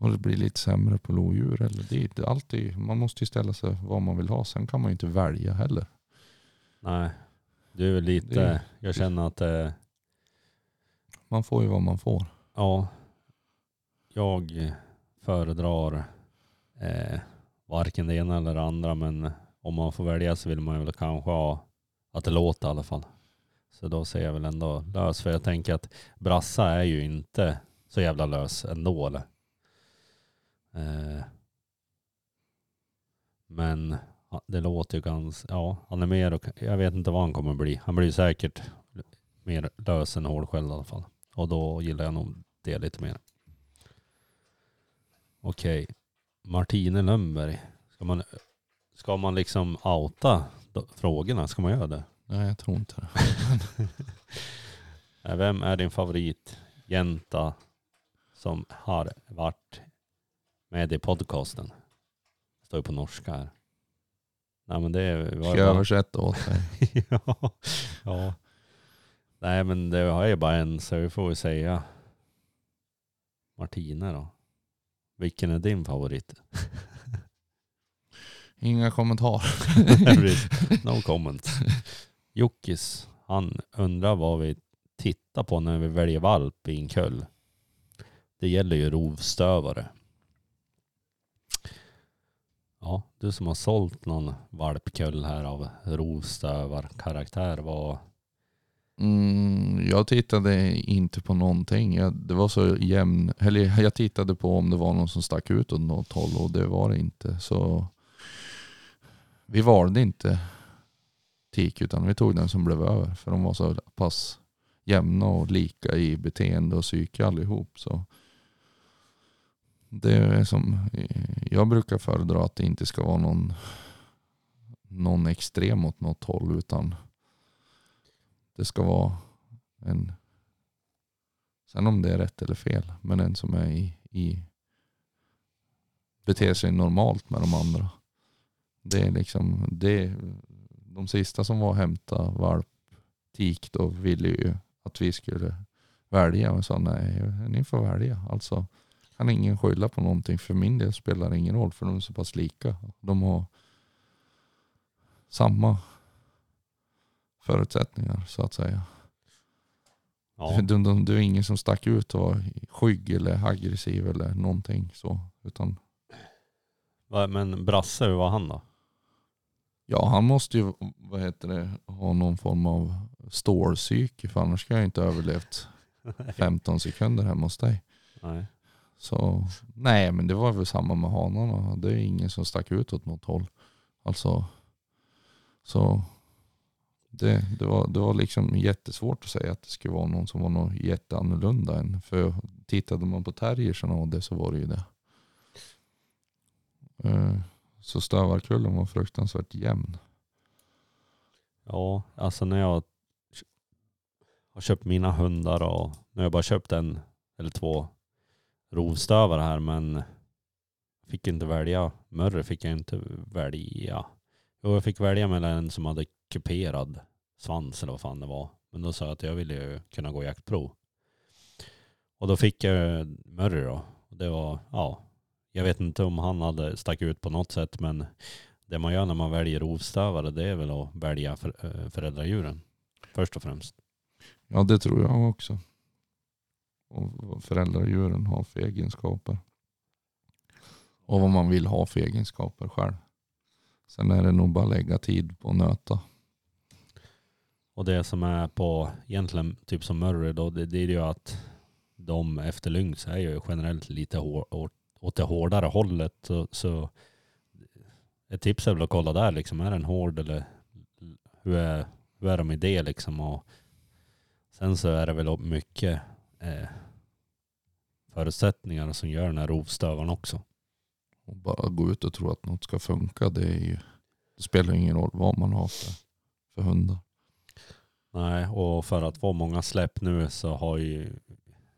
och det blir lite sämre på lodjur. Eller det, det är alltid, man måste ju ställa sig vad man vill ha. Sen kan man ju inte välja heller. Nej, du är väl lite, Det- jag känner att eh, Man får ju vad man får. Ja, jag föredrar eh, varken det ena eller det andra men om man får välja så vill man ju väl kanske ha att det låter i alla fall. Så då ser jag väl ändå lös för jag tänker att Brassa är ju inte så jävla lös ändå eller? Eh, men det låter ju ganska, ja han är mer och jag vet inte vad han kommer bli. Han blir säkert mer lös än hårdskälld i alla fall. Och då gillar jag nog det lite mer. Okej. Martine Lundberg. Ska man, ska man liksom outa frågorna? Ska man göra det? Nej, jag tror inte det. Eh, Vem är din favorit jänta som har varit med i podcasten. Står ju på norska här. Nej men det var Ska jag översätta åt dig? ja, ja. Nej men det har ju bara en så vi får väl säga Martina då. Vilken är din favorit? Inga kommentarer. no comment. Jockis, han undrar vad vi tittar på när vi väljer valp i en kull. Det gäller ju rovstövare. Ja, du som har sålt någon valpkull här av rovstövarkaraktär, vad... Mm, jag tittade inte på någonting. Jag, det var så jämn, eller jag tittade på om det var någon som stack ut åt något håll och det var det inte. Så vi valde inte tik utan vi tog den som blev över. För de var så pass jämna och lika i beteende och psyke allihop. Så det är som, jag brukar föredra att det inte ska vara någon, någon extrem åt något håll utan det ska vara en, sen om det är rätt eller fel, men en som är i, i beter sig normalt med de andra. Det är liksom, det, de sista som var och hämta valp tik då ville ju att vi skulle välja. Men sa nej, ni får välja. Alltså kan ingen skylla på någonting. För min del spelar det ingen roll för de är så pass lika. De har samma förutsättningar så att säga. Ja, Det, det, det var ingen som stack ut och var skygg eller aggressiv eller någonting så. Utan men Brasse, hur var han då? ja, han måste ju vad heter det, ha någon form av stålpsyke för annars ska jag inte ha överlevt 15 sekunder hemma hos dig. Nej. Så nej, men det var väl samma med hanarna. Det är ingen som stack ut åt något håll. Alltså, så det, det, var, det var liksom jättesvårt att säga att det skulle vara någon som var något jätteannorlunda än. För tittade man på terriersen och det så var det ju det. Eh, så stövarkullen var fruktansvärt jämn. Ja, alltså när jag har köpt mina hundar och nu har jag bara köpt en eller två rovstövare här men fick inte välja. Murre fick jag inte välja. Jo, jag fick välja mellan en som hade kuperad svans eller vad fan det var. Men då sa jag att jag ville ju kunna gå jaktprov. Och då fick jag Murray då. Det var, ja, jag vet inte om han hade stack ut på något sätt men det man gör när man väljer rovstövare det är väl att välja för, eh, föräldradjuren. Först och främst. Ja, det tror jag också. Och vad föräldradjuren har för egenskaper. Och vad man vill ha för egenskaper själv. Sen är det nog bara lägga tid på att nöta. Och det som är på egentligen typ som Murray då, det, det är ju att de efter lynx är ju generellt lite hår, åt, åt det hårdare hållet. Så, så ett tips är väl att kolla där liksom, är den hård eller hur är, hur är de i det liksom? Och sen så är det väl mycket eh, förutsättningar som gör den här rovstövaren också. Och bara gå ut och tro att något ska funka. Det, är ju, det spelar ingen roll vad man har för, för hundar. Nej, och för att få många släpp nu så har ju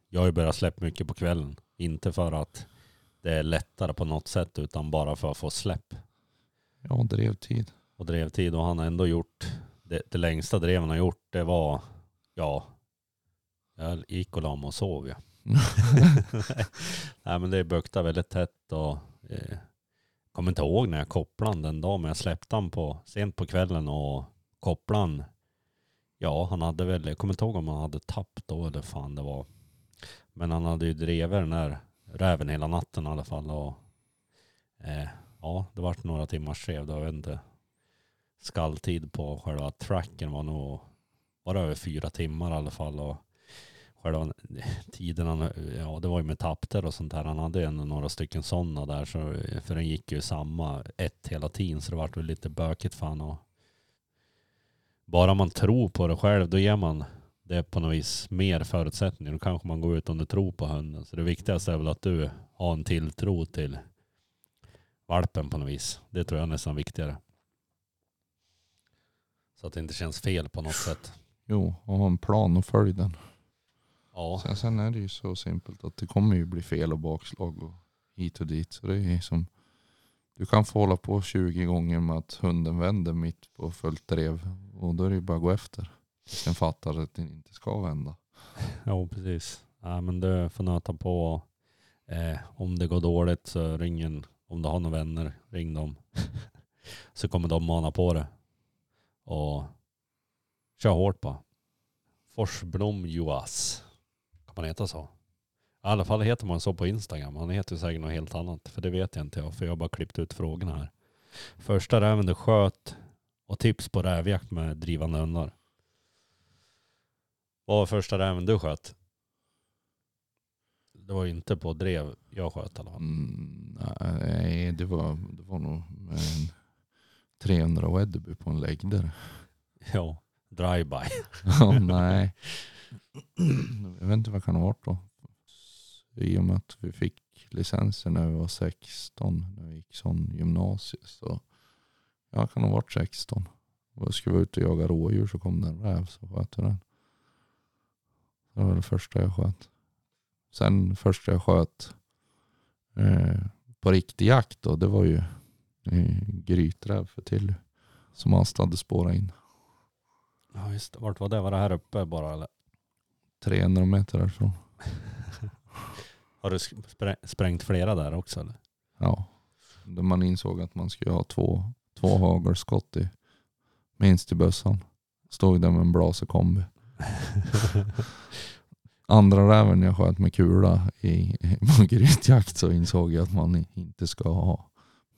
jag har ju börjat släppa mycket på kvällen. Inte för att det är lättare på något sätt utan bara för att få släpp Ja, drevtid. och drevtid. Och han har ändå gjort, det, det längsta drev han har gjort det var, ja, jag gick och la mig och sov ja. Nej men det buktade väldigt tätt och eh, kommer inte ihåg när jag kopplade den dagen men jag släppte han på sent på kvällen och kopplade han. Ja han hade väl, jag kommer inte ihåg om han hade tapp då eller fan det var. Men han hade ju drivit den där räven hela natten i alla fall och eh, ja det vart några timmars drev då, jag vet inte. Skalltid på själva tracken var nog, var det över fyra timmar i alla fall och själva tiden han, ja det var ju med tapter och sånt där. Han hade ju ändå några stycken sådana där. Så, för den gick ju samma ett hela tiden. Så det vart väl lite bökigt för honom. Bara man tror på det själv då ger man det på något vis mer förutsättningar. Då kanske man går ut om du tror på hunden. Så det viktigaste är väl att du har en tilltro till valpen på något vis. Det tror jag är nästan viktigare. Så att det inte känns fel på något sätt. Jo, och ha en plan och följ den. Ja, Sen, sen är det ju så simpelt att det kommer ju bli fel och bakslag och hit och dit. Så det är som, du kan få hålla på 20 gånger med att hunden vänder mitt på fullt drev. Och då är det ju bara att gå efter. Sen fattar att det inte ska vända. ja precis. Ja, men du får nöta på. Eh, om det går dåligt så ring en, om du har några vänner, ring dem. så kommer de mana på det. Och kör hårt bara. Forsblom Joas. Kan man heta så? I alla fall heter man så på Instagram. Han heter säkert något helt annat. För det vet jag inte jag. För jag har bara klippt ut frågorna här. Första räven du sköt och tips på rävjakt med drivande hundar. Vad var första räven du sköt? Det var inte på drev jag sköt i alla fall. Mm, nej, det var, det var nog med en 300 Wedderby på en läggdare. Ja, drive-by. Ja, nej. Jag vet inte vad kan ha varit då. I och med att vi fick licenser när vi var 16, när vi gick sån gymnasiet. Så jag kan ha varit 16. Och skulle vi ut och jaga rådjur så kom det en räv så sköt jag den. Det var det första jag sköt. Sen första jag sköt eh, på riktig jakt då, det var ju eh, gryträv för till som Asta hade spårat in. Ja just. Vart var det? Var det här uppe bara eller? 300 meter därifrån. Har du sprängt flera där också eller? Ja. Då man insåg att man skulle ha två, två hagelskott i, minst i bössan. Stod där med en Blaser kombi. Andra räven jag sköt med kula i, grytjakt så insåg jag att man inte ska ha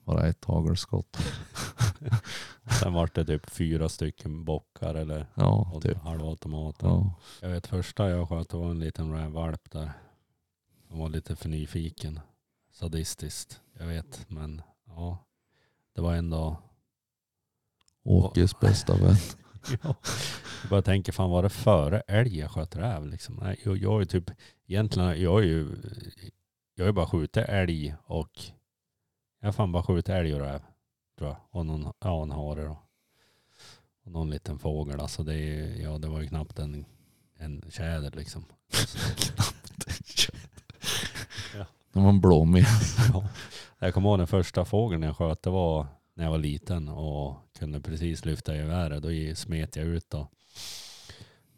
bara ett hagelskott. Sen vart det typ fyra stycken bockar eller Ja, typ. halvautomater. Ja. Jag vet första jag sköt det var en liten rävvalp där. Han var lite för nyfiken. Sadistiskt. Jag vet men ja. Det var ändå. Åkes bästa vän. ja. Jag bara tänker fan var det före älg jag sköt räv liksom? Nej, jag, jag är typ egentligen jag är ju. Jag är bara skjutit älg och. Jag har fan bara skjutit älg och räv. Tror jag. Och någon, ja en hare då. Och någon liten fågel. Alltså det, är- ja, det var ju knappt en, en tjäder liksom. Det var en blåmig. Ja. Jag kommer ihåg den första fågeln jag sköt. Det var när jag var liten och kunde precis lyfta geväret. Då smet jag ut och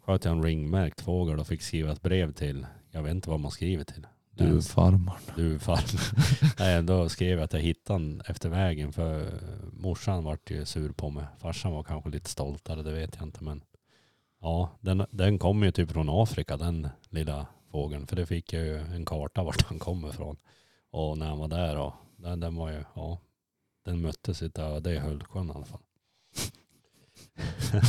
sköt jag en ringmärkt fågel och fick skriva ett brev till. Jag vet inte vad man skriver till. Du farmar. Du farm. Nej, då skrev jag att jag hittade den efter vägen för morsan vart ju sur på mig. Farsan var kanske lite stoltare, det vet jag inte. Men ja, den, den kom ju typ från Afrika, den lilla fågeln. För det fick jag ju en karta vart han kommer ifrån. Och när han var där och den, den var ju, ja, den mötte sitt öde i Hultsjön i alla fall.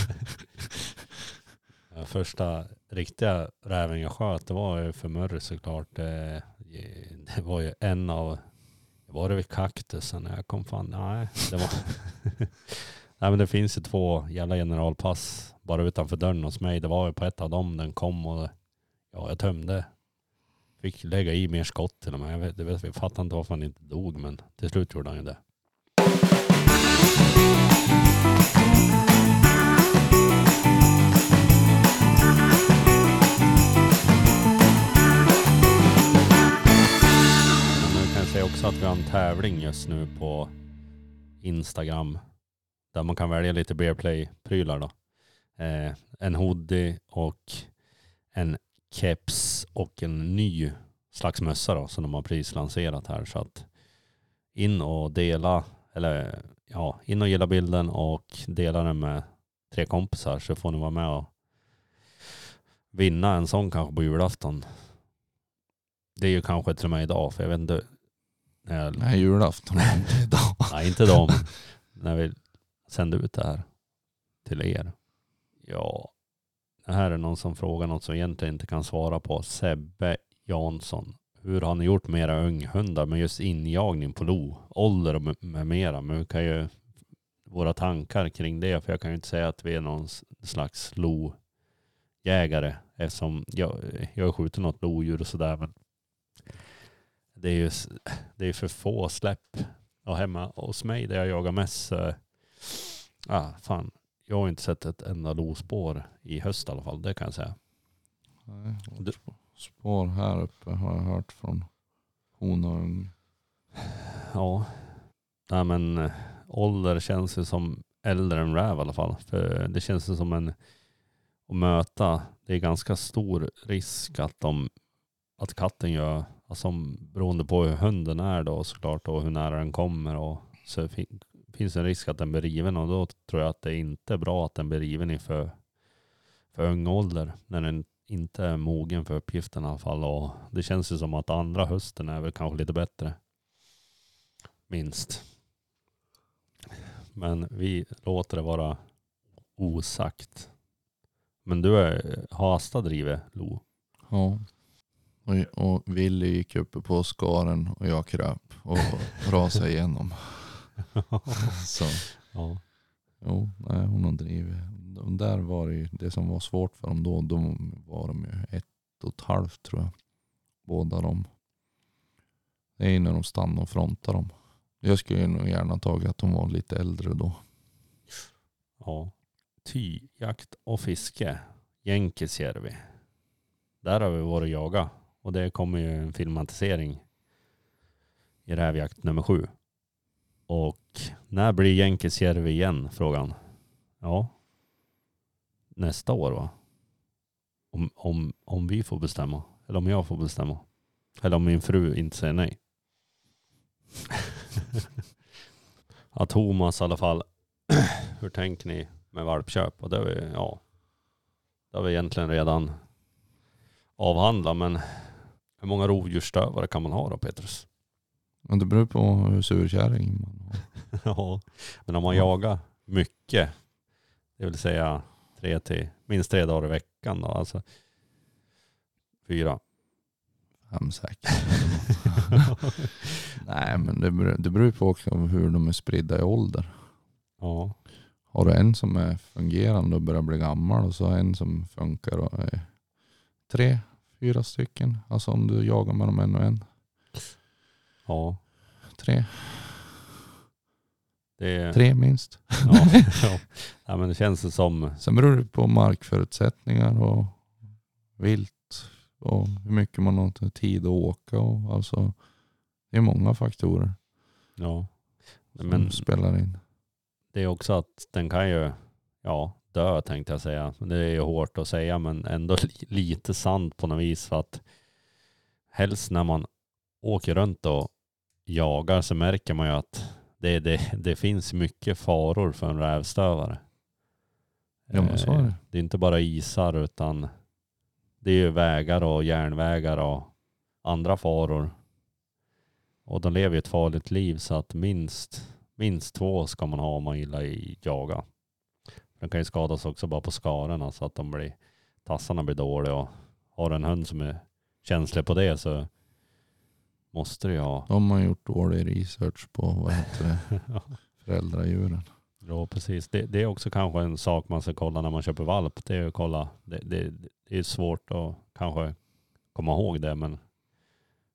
Eh, första riktiga räven jag sköt, det var ju för Murray såklart. Eh, det, det var ju en av, var det vid kaktusen när jag kom fan, nej. Det var, nej men det finns ju två jävla generalpass bara utanför dörren hos mig. Det var ju på ett av dem den kom och ja, jag tömde. Fick lägga i mer skott till och med. Jag, vet, jag, vet, jag fattar inte varför han inte dog men till slut gjorde han ju det. Också att vi har en tävling just nu på Instagram. Där man kan välja lite Bearplay-prylar då. Eh, en hoodie och en keps och en ny slags mössa då som de har prislanserat här. Så att in och dela, eller ja, in och gilla bilden och dela den med tre kompisar så får ni vara med och vinna en sån kanske på julafton. Det är ju kanske till och med idag för jag vet inte. När jag, Nej, julafton är inte idag. Nej, inte dem. När vi sände ut det här till er. Ja, det här är någon som frågar något som egentligen inte kan svara på. Sebbe Jansson. Hur har ni gjort med era unghundar med just injagning på lo, ålder och med- mera? Men vi kan ju våra tankar kring det, för jag kan ju inte säga att vi är någon slags lojägare eftersom jag, jag har skjutit något lodjur och sådär men det är ju det är för få släpp och hemma hos mig där jag jagar mest så, ah, fan, jag har inte sett ett enda lospår i höst i alla fall, det kan jag säga. Nej, Du- spår här uppe har jag hört från hon och ung. Ja. Nej men eh, ålder känns ju som äldre än räv i alla fall. För det känns ju som en att möta. Det är ganska stor risk att de att katten gör, alltså beroende på hur hunden är då såklart och hur nära den kommer och så fin, finns en risk att den blir riven och då tror jag att det inte är bra att den blir riven i för, för ung ålder när den inte är mogen för uppgiften i alla fall och det känns ju som att andra hösten är väl kanske lite bättre. Minst. Men vi låter det vara osagt. Men du är, har Asta drivit Lo? Ja. Och, och Willy gick uppe på skaren och jag kröp och rasade igenom. Så Ja. jo, nej, hon har drivit. De där var det ju, det som var svårt för dem då, då var de ju ett och ett halvt tror jag. Båda de. Det är ju när de stannar och frontar dem. Jag skulle ju nog gärna tagit att de var lite äldre då. Ja. Ty, jakt och fiske. Jänkisjärvi. Där har vi varit och jaga. Och det kommer ju en filmatisering i rävjakt nummer sju. Och när blir Jänkisjärvi igen? Frågan. Ja. Nästa år va? Om, om, om vi får bestämma. Eller om jag får bestämma. Eller om min fru inte säger nej. ja, Thomas i alla fall. Hur tänker ni med valpköp? Och det har vi, ja, det har vi egentligen redan avhandlat. Men hur många rovdjursstövare kan man ha då Petrus? Men det beror på hur surkärring man har. ja, men om man Ja. jagar mycket, det vill säga tre till, minst tre dagar i veckan då, alltså fyra. Fem säkert. Nej men det beror, det beror på också hur de är spridda i ålder. Ja, Har du en som är fungerande och börjar bli gammal och så en som funkar och är tre, fyra stycken. Alltså om du jagar med dem en och en. ja. Tre, Det, tre minst. ja, ja. ja, men det känns det som, Sen beror det på markförutsättningar och vilt och hur mycket man har tid att åka. Och alltså, det är många faktorer ja. som Men spelar in. det är också att den kan ju, ja, dö tänkte jag säga. Det är ju hårt att säga men ändå li- lite sant på något vis för att helst när man åker runt och jagar så märker man ju att det, det, det finns mycket faror för en rävstövare. Ja, men så är Eh, det. Det är inte bara isar utan det är ju vägar och järnvägar och andra faror. Och de lever ju ett farligt liv så att minst, minst två ska man ha om man gillar i jaga. De kan ju skadas också bara på skarorna så att de blir, tassarna blir dåliga och har en hund som är känslig på det så måste du ju ha. De har gjort dålig research på vad heter det, föräldradjuren. Ja, precis. Det, det är också kanske en sak man ska kolla när man köper valp. Det är att kolla. Det, det, det är svårt att kanske komma ihåg det, men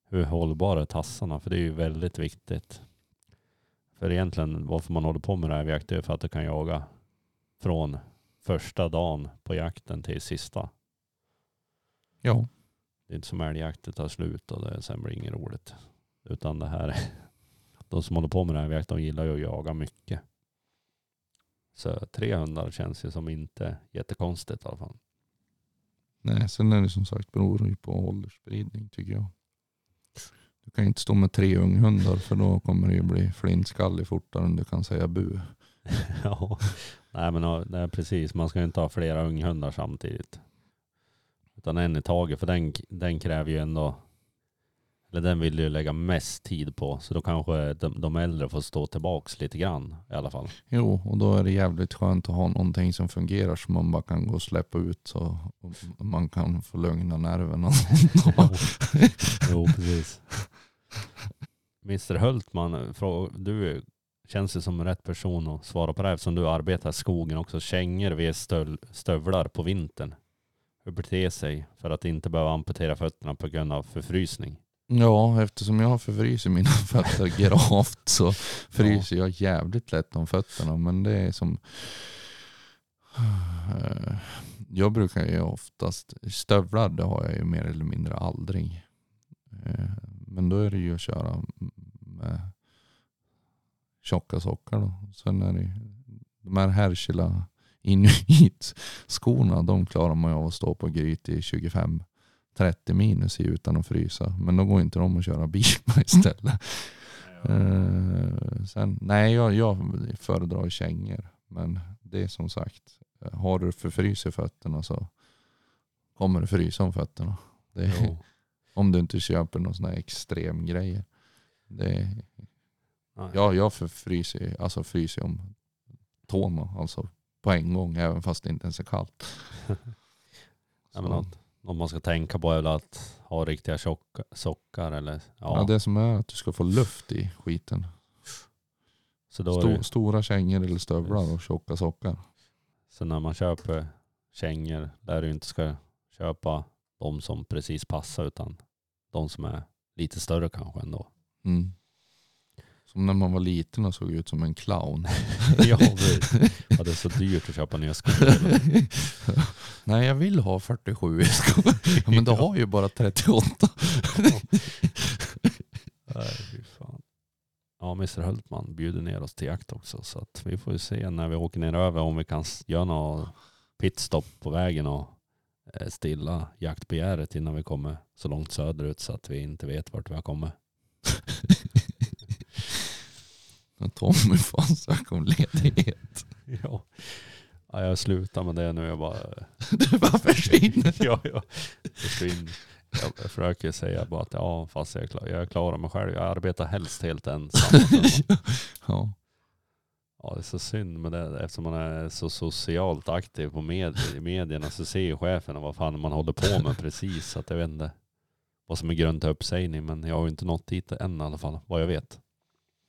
hur hållbara är tassarna? För det är ju väldigt viktigt. För egentligen varför man håller på med det är för att du kan jaga från första dagen på jakten till sista. Ja, Det är inte som älgjakt, det tar slut och det sen blir inget roligt. Utan det här, de som håller på med rävjakt, de gillar ju att jaga mycket. Så tre hundar känns ju som inte jättekonstigt i alla fall. nej, sen är det som sagt beror det ju på åldersspridning tycker jag. Du kan inte stå med tre unghundar för då kommer det ju bli flintskallig fortare än du kan säga bu. ja, nej men ja, nej, precis. Man ska ju inte ha flera unghundar samtidigt. Utan en i taget, för den, den kräver ju ändå, eller den vill du ju lägga mest tid på. Så då kanske de, de äldre får stå tillbaks lite grann i alla fall. Jo, och då är det jävligt skönt att ha någonting som fungerar som man bara kan gå och släppa ut så man kan få lugna nerverna. Jo, precis. Mr Hultman, du känns det som rätt person att svara på det här eftersom du arbetar i skogen också. Kängor vid stövlar på vintern. Hur beter sig för att inte behöva amputera fötterna på grund av förfrysning? Ja, eftersom jag förfryser mina fötter gravt så fryser jag jävligt lätt om fötterna. Men det är som Jag brukar ju oftast, stövlar det har jag ju mer eller mindre aldrig. Eh, men då är det ju att köra med tjocka sockar då. Sen är det de här Herkila Inuit-skorna, de klarar man ju av att stå på gryt i 25-30 minus i utan att frysa. Men då går inte de att köra bil med istället. Eh, sen, nej, jag, jag föredrar kängor. Men det är som sagt, har du för frys i fötterna så kommer det frysa om fötterna. Är, om du inte köper någon sån här extrem grejer. Det är, Nej. ja, jag förfryser ju- alltså fryser om tårna alltså på en gång även fast det inte ens är kallt. Ja, men Så- något, man ska tänka på är väl att ha riktiga tjocka, sockar eller ja. Ja. det som är att du ska få luft i skiten. så, då Stor, det, Stora kängor eller stövlar och tjocka sockar. så när man köper kängor där du inte ska köpa de som precis passar utan de som är lite större kanske ändå. Mm. Som när man var liten och såg ut som en clown. ja, det, ja, det är så dyrt att köpa nya skor. Nej jag vill ha 47 i skor. Ja, men du har ju bara 38. Nej, fy fan. Ja, Mr Hultman bjuder ner oss till jakt också. Så att vi får ju se när vi åker ner över om vi kan göra något pitstop på vägen och eh, stilla jaktbegäret innan vi kommer så långt söderut så att vi inte vet vart vi har kommit. Tommy fan söka om ledighet. Ja. ja, jag slutar med det nu. Jag bara, Du bara försvinner. ja, ja. Försvinn. Jag försöker säga bara att ja, fast jag, är klar, jag klarar mig själv. Jag arbetar helst helt ensam. Ja. Ja, det är så synd med det eftersom man är så socialt aktiv på med, i medierna så ser ju chefen vad fan man håller på med precis. Så att jag vet inte vad som är grund till uppsägning men jag har ju inte nått dit än i alla fall vad jag vet.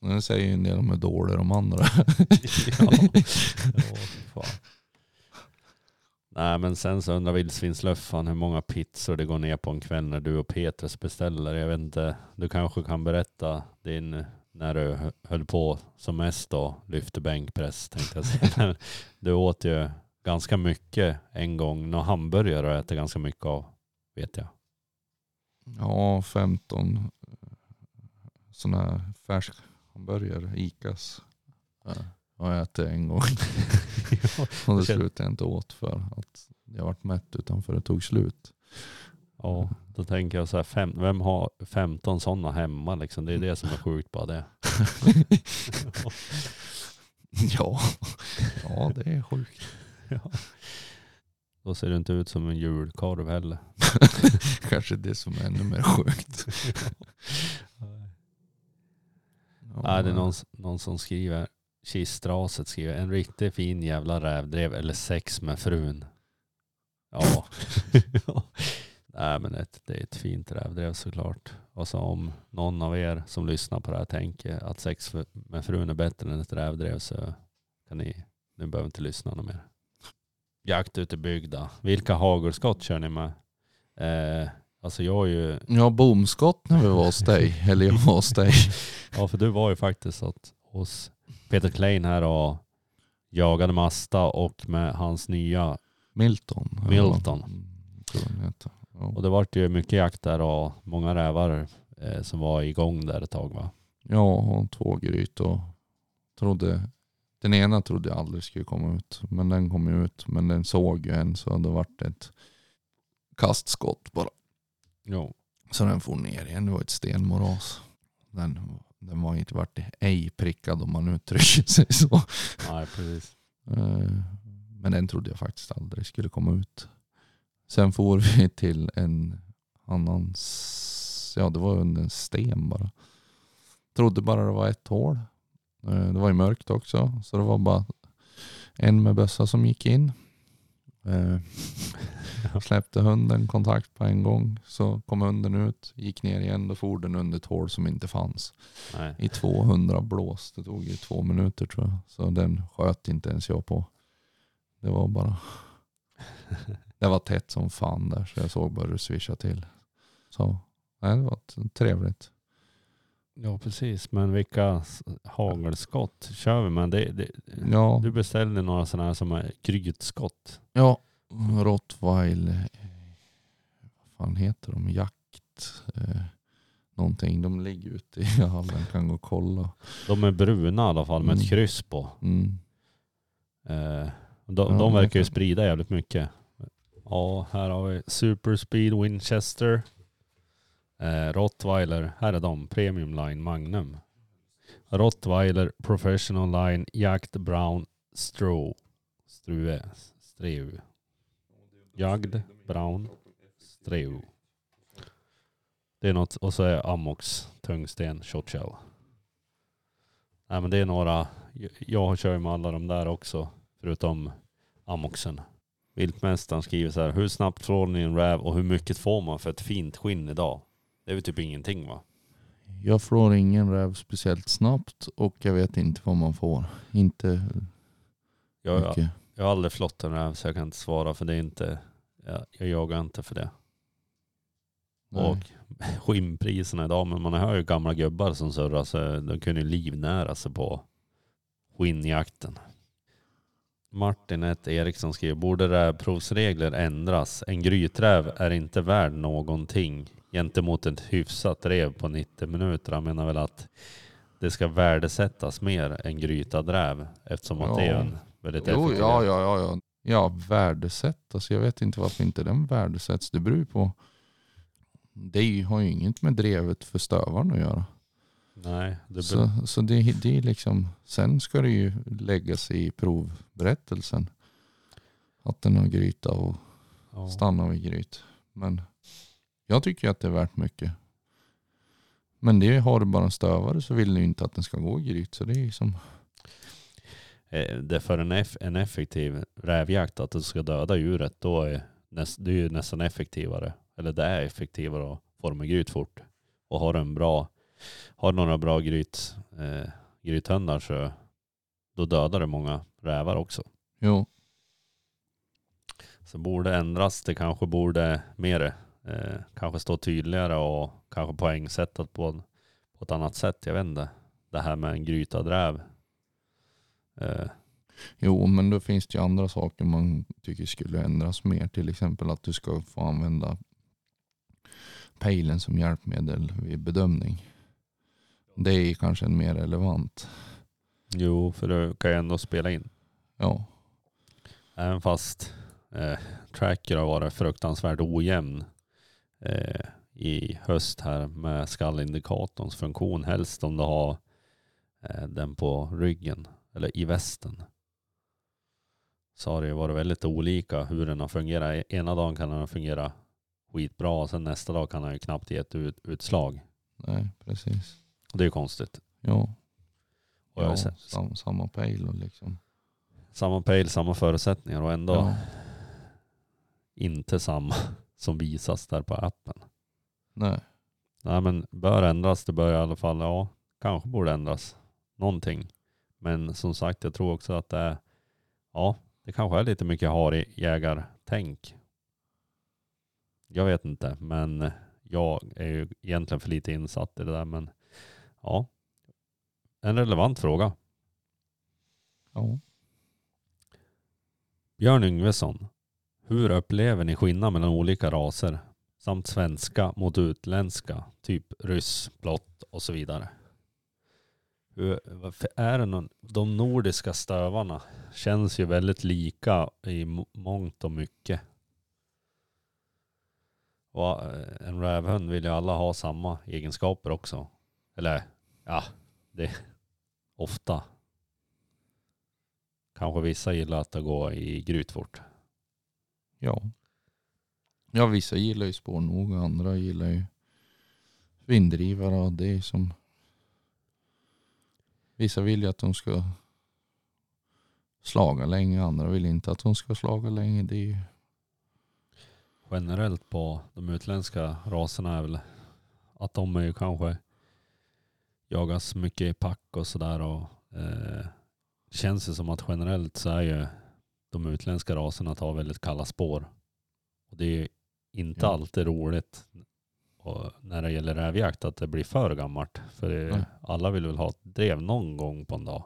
Det säger ju en del om hur dåliga de andra ja. ja. Nej men sen så undrar vildsvinslöffan hur många pizzor det går ner på en kväll när du och Petrus beställer. Jag vet inte, du kanske kan berätta din när du hö- höll på som mest då, lyfte bänkpress tänkte jag säga. Du åt ju ganska mycket en gång, några hamburgare och äter ganska mycket av, vet jag. Ja, 15 sådana här färskhamburgare, Icas. Ja, har jag ätit en gång. och det slutade jag inte åt för att jag vart mätt utanför det tog slut. Ja, då tänker jag så här, fem, vem har 15 sådana hemma liksom? Det är det som är sjukt bara det. ja. ja, det är sjukt. Ja. Då ser det inte ut som en julkorv heller. Kanske det som är ännu mer sjukt. Nej, det är någon, någon som skriver, Kistraset skriver, en riktigt fin jävla rävdrev eller sex med frun. Ja. Nej men ett, det är ett fint rävdrev såklart. Och så om någon av er som lyssnar på det här tänker att sex med frun är bättre än ett rävdrev så kan ni, nu behöver inte lyssna något mer. Jakt ute i bygda. Vilka hagelskott kör ni med? Eh, alltså jag är ju, Ja, bomskott när vi var hos dig. Eller jag var hos dig. Ja, för du var ju faktiskt att, hos Peter Klein här och jagade Masta och med hans nya. Milton. Milton. Mm. Ja. Och det vart ju mycket jakt där och många rävar eh, som var igång där ett tag va? Ja, och två gryt och trodde, den ena trodde jag aldrig skulle komma ut. Men den kom ju ut. Men den såg ju en så det vart ett kastskott bara. Jo. Så den for ner igen. Det var ett stenmoras. Den, den var inte vart ej prickad om man uttrycker sig så. Nej, precis. Eh, Men den trodde jag faktiskt aldrig skulle komma ut. Sen får vi till en annan, ja det var under en sten bara. Trodde bara det var ett hål. Eh, Det var ju mörkt också så det var bara en med bössa som gick in. Släppte hunden kontakt på en gång så kom hunden ut, gick ner igen, då for den under ett hål som inte fanns Nej. i 200 blås. Det tog ju två minuter tror jag. Så den sköt inte ens jag på. Det var bara... Det var tätt som fan där så jag såg bara hur det svischade till. Så nej, det var trevligt. Ja precis, men vilka hagelskott kör vi med? Det, det, Ja, Du beställde några sådana här som är grytskott. ja Rottweil. eh, Vad fan heter de? Jakt. Eh, någonting. De ligger ute i hallen. Kan gå och kolla. De är bruna i alla fall med ett Mm. kryss på. Mm. Eh, de, Ja, de verkar ju sprida jävligt mycket. Ja, här har vi Super Speed Winchester. Eh, Rottweiler, här är de. Premium Line Magnum. Rottweiler Professional Line Jagd Brown Stro. Strue. Streu. Jagd Brown Streu. Det är något, och så är Amox tungsten shot shell. Nej men det är några, jag- kör ju med alla de där också, förutom Amoxen. Viltmästaren skriver så här, hur snabbt får ni en räv och hur mycket får man för ett fint skinn idag? Det är väl typ ingenting va? Jag får ingen räv speciellt snabbt och jag vet inte vad man får. Inte Jag, jag, mycket. Jag har aldrig flott en räv så jag kan inte svara för det är inte, jag, jag jagar inte för det. Nej. Och skinnpriserna idag, men man hör ju gamla gubbar som surrar så de kunde ju livnära sig på skinnjakten. Martin ett Eriksson skriver, borde rävprovsregler ändras? En gryträv är inte värd någonting gentemot ett hyfsat rev på 90 minuter. Han menar väl att det ska värdesättas mer än grytad räv eftersom att det är Ja. en väldigt Jo, ja, ja, ja, ja. Ja, värdesätt. Alltså jag vet inte varför inte den värdesätts. Det beror på. Det har ju inget med drevet för stövaren att göra. Nej, det Så, så det, det är liksom, sen ska det ju läggas i provberättelsen. Att den har gryta och ja. stannar vid gryt. Men jag tycker att det är värt mycket. Men det har du bara en stövare så vill du inte att den ska gå i gryt. Så det är ju som, Eh, det för en, eff, en effektiv rävjakt att du ska döda djuret då är näst, det är ju nästan effektivare. Eller det är effektivare att få dem i gryt fort. Och har du en bra, har några bra gryt, eh, grythundar så då dödar du många rävar också. jo, Så borde ändras, det kanske borde mer, eh, kanske stå tydligare och kanske poängsättat på, på ett annat sätt. Jag vet inte. Det här med en grytad räv. Eh, Jo, men då finns det ju andra saker man tycker skulle ändras mer. Till exempel att du ska få använda pejlen som hjälpmedel vid bedömning. Det är kanske en mer relevant. jo, för du kan ju ändå spela in. Ja, Även fast eh, tracker har varit fruktansvärt ojämn eh, i höst här med skallindikatorns funktion. Helst om du har eh, den på ryggen eller i västen. Så har det ju varit väldigt olika hur den har fungerat. Ena dagen kan den fungera skitbra och sen nästa dag kan den ju knappt ge ett ut, utslag. nej precis. Och det är ju konstigt. Ja, Och ja sam, samma pejl och liksom. samma pejl, samma förutsättningar och ändå Ja, inte samma som visas där på appen. nej, Nej men bör ändras. Det bör i alla fall, ja, kanske borde ändras. Någonting. Men som sagt, jag tror också att det är, ja, det kanske är lite mycket harjägartänk. Jag vet inte, men jag är ju egentligen för lite insatt i det där. Men ja, en relevant fråga. ja. Björn Yngvesson. Hur upplever ni skillnad mellan olika raser samt svenska mot utländska, typ ryss, blått och så vidare? Eh, Hur, är det någon, de nordiska stövarna känns ju väldigt lika i mångt och mycket. Och eh, en rävhund vill ju alla ha samma egenskaper också. Eller ja, det ofta. Kanske vissa gillar att det går i gryt fort. Ja. Ja, vissa gillar ju spårnog och andra gillar ju vinddrivare och det är som Vissa vill ju att de ska slaga länge, andra vill inte att de ska slaga länge. Det ju, Generellt på de utländska raserna är väl att de är ju kanske jagas mycket i pack och sådär och eh, det känns ju som att generellt så är ju de utländska raserna tar väldigt kalla spår. Och det är ju inte Ja. alltid roligt och när det gäller rävjakt att det blir för gammalt. För det, Nej. alla vill väl ha ett drev någon gång på en dag.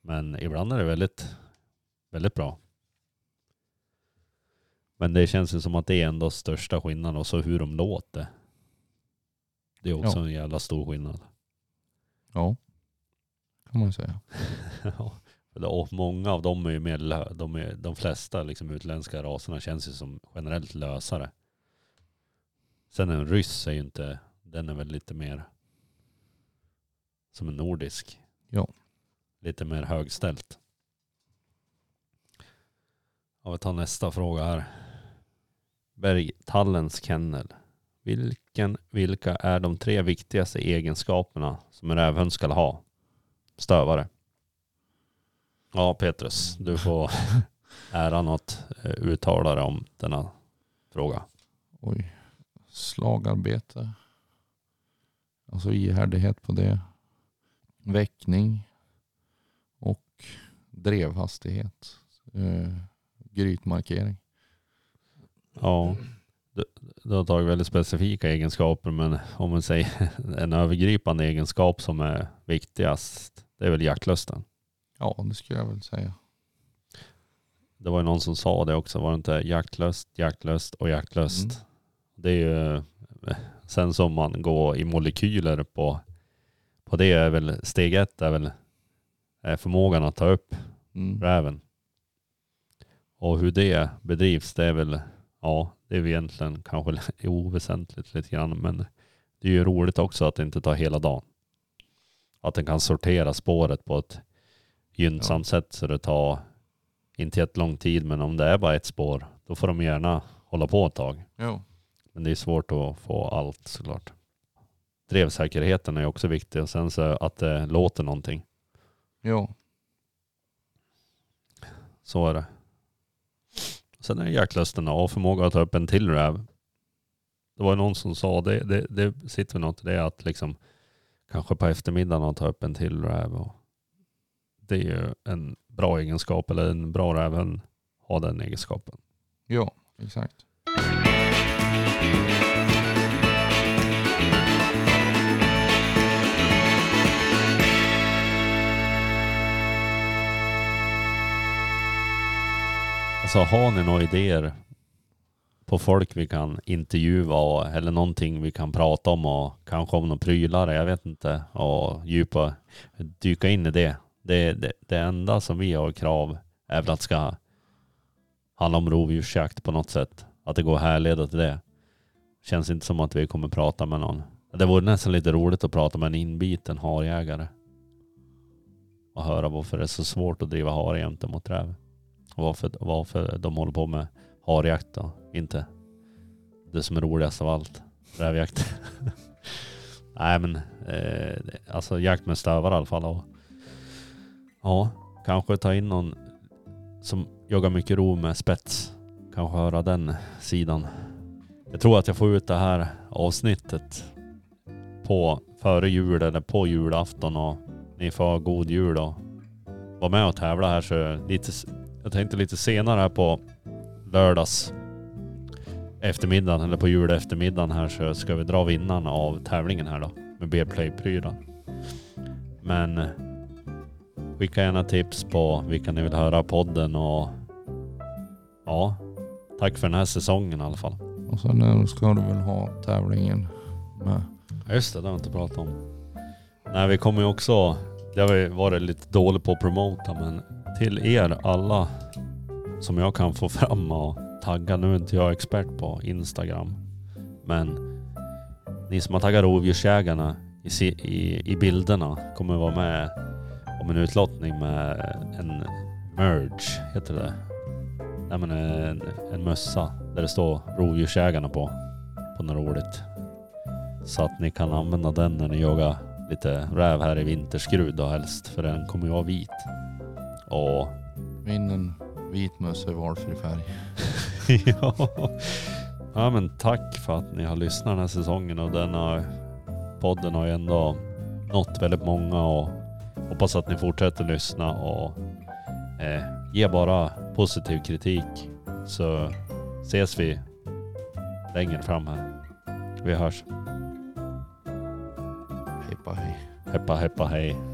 Men ibland är det väldigt, väldigt bra. Men det känns ju som att det är ändå största skillnaden och så hur de låter. Det är också Ja. en jävla stor skillnad. Ja, kan man säga. Och många av dem är ju mer, de, är, de flesta liksom utländska raserna känns ju som generellt lösare. Sen en ryss är ju inte, den är väl lite mer som en nordisk. Ja. Lite mer högställt. Ja, vi tar nästa fråga här. Bergtallens kennel. Vilken, vilka är de tre viktigaste egenskaperna som en rävhund ska ha? Stövare. Ja, Petrus, du får äran att eh, uttala dig om denna fråga. Oj. Slagarbete. Alltså ihärdighet på det. Väckning. Och drevhastighet. Eh, grytmarkering. Ja, du, du har tagit väldigt specifika egenskaper, men om man säger en övergripande egenskap som är viktigast, det är väl jaktlusten. Ja, det skulle jag väl säga. Det var ju någon som sa det också, var det inte jaktlust, jaktlust och jaktlust? Mm. Det är ju, eh, sen som man går i molekyler på, på det är väl, steg ett är väl eh, förmågan att ta upp Mm. räven. Och hur det bedrivs, det är väl, ja, det är väl egentligen kanske oväsentligt lite grann, men det är ju roligt också att det inte tar hela dagen. Att den kan sortera spåret på ett gynnsamt sätt så det tar inte jättelång tid, men om det är bara ett spår, då får de gärna hålla på ett tag. Ja. Men det är svårt att få allt såklart. Drevsäkerheten är också viktig och sen så att det låter någonting. Ja. Så är det. Sen är det jaktlusten och förmåga att ta upp en till räv. Det var någon som sa det, det, det sitter något i det att liksom kanske på eftermiddagen ta upp en till räv. Och det är ju en bra egenskap eller en bra räven har den egenskapen. Ja, exakt. Alltså har ni några idéer på folk vi kan intervjua och, eller någonting vi kan prata om och kanske om några prylar, jag vet inte, och djupa, dyka in i det. Det, det. det enda som vi har krav är väl att det ska handla om rovdjursjakt på något sätt. Att det går att härleda till det. Känns inte som att vi kommer prata med någon. Det vore nästan lite roligt att prata med en inbiten harjägare. Och höra varför det är så svårt att driva hare jämte mot räv. Och varför, varför de håller på med harjakt och inte det som är roligast av allt. Rävjakt. Nej men, eh, alltså jakt med stövare i alla fall. Och, ja, kanske ta in någon som jagar mycket ro med spets. Kanske höra den sidan. Jag tror att jag får ut det här avsnittet på före jul eller på julafton och ni får ha god jul och vara med och tävla här så lite, jag tänkte lite senare här på lördags eftermiddagen eller på jul eftermiddagen här så ska vi dra vinnaren av tävlingen här då med B-play-prylar. Men eh, skicka gärna tips på vilka ni vill höra podden och ja, tack för den här säsongen i alla fall. Och sen ska du väl ha tävlingen med. Ja, Just det, det har vi inte pratat om. Nej, vi kommer ju också, det har vi varit lite dåligt på att promota, men till er alla som jag kan få fram och tagga, nu är inte jag expert på Instagram, men ni som har taggat rovdjursjägarna i, i, i bilderna kommer vara med om en utlottning med en merge, heter det. Nej men en, en mössa där det står rovdjursjägarna på, på något roligt. Så att ni kan använda den när ni jagar lite räv här i vinterskrud då helst. För den kommer ju vara vit. Och Vinn en vit mössa i valfri färg. ja. ja men tack för att ni har lyssnat den här säsongen och denna podden har ju ändå nått väldigt många och hoppas att ni fortsätter lyssna och eh, ge bara positiv kritik så ses vi längre fram här. Vi hörs. Hejpa hej. Heppa heppa hej.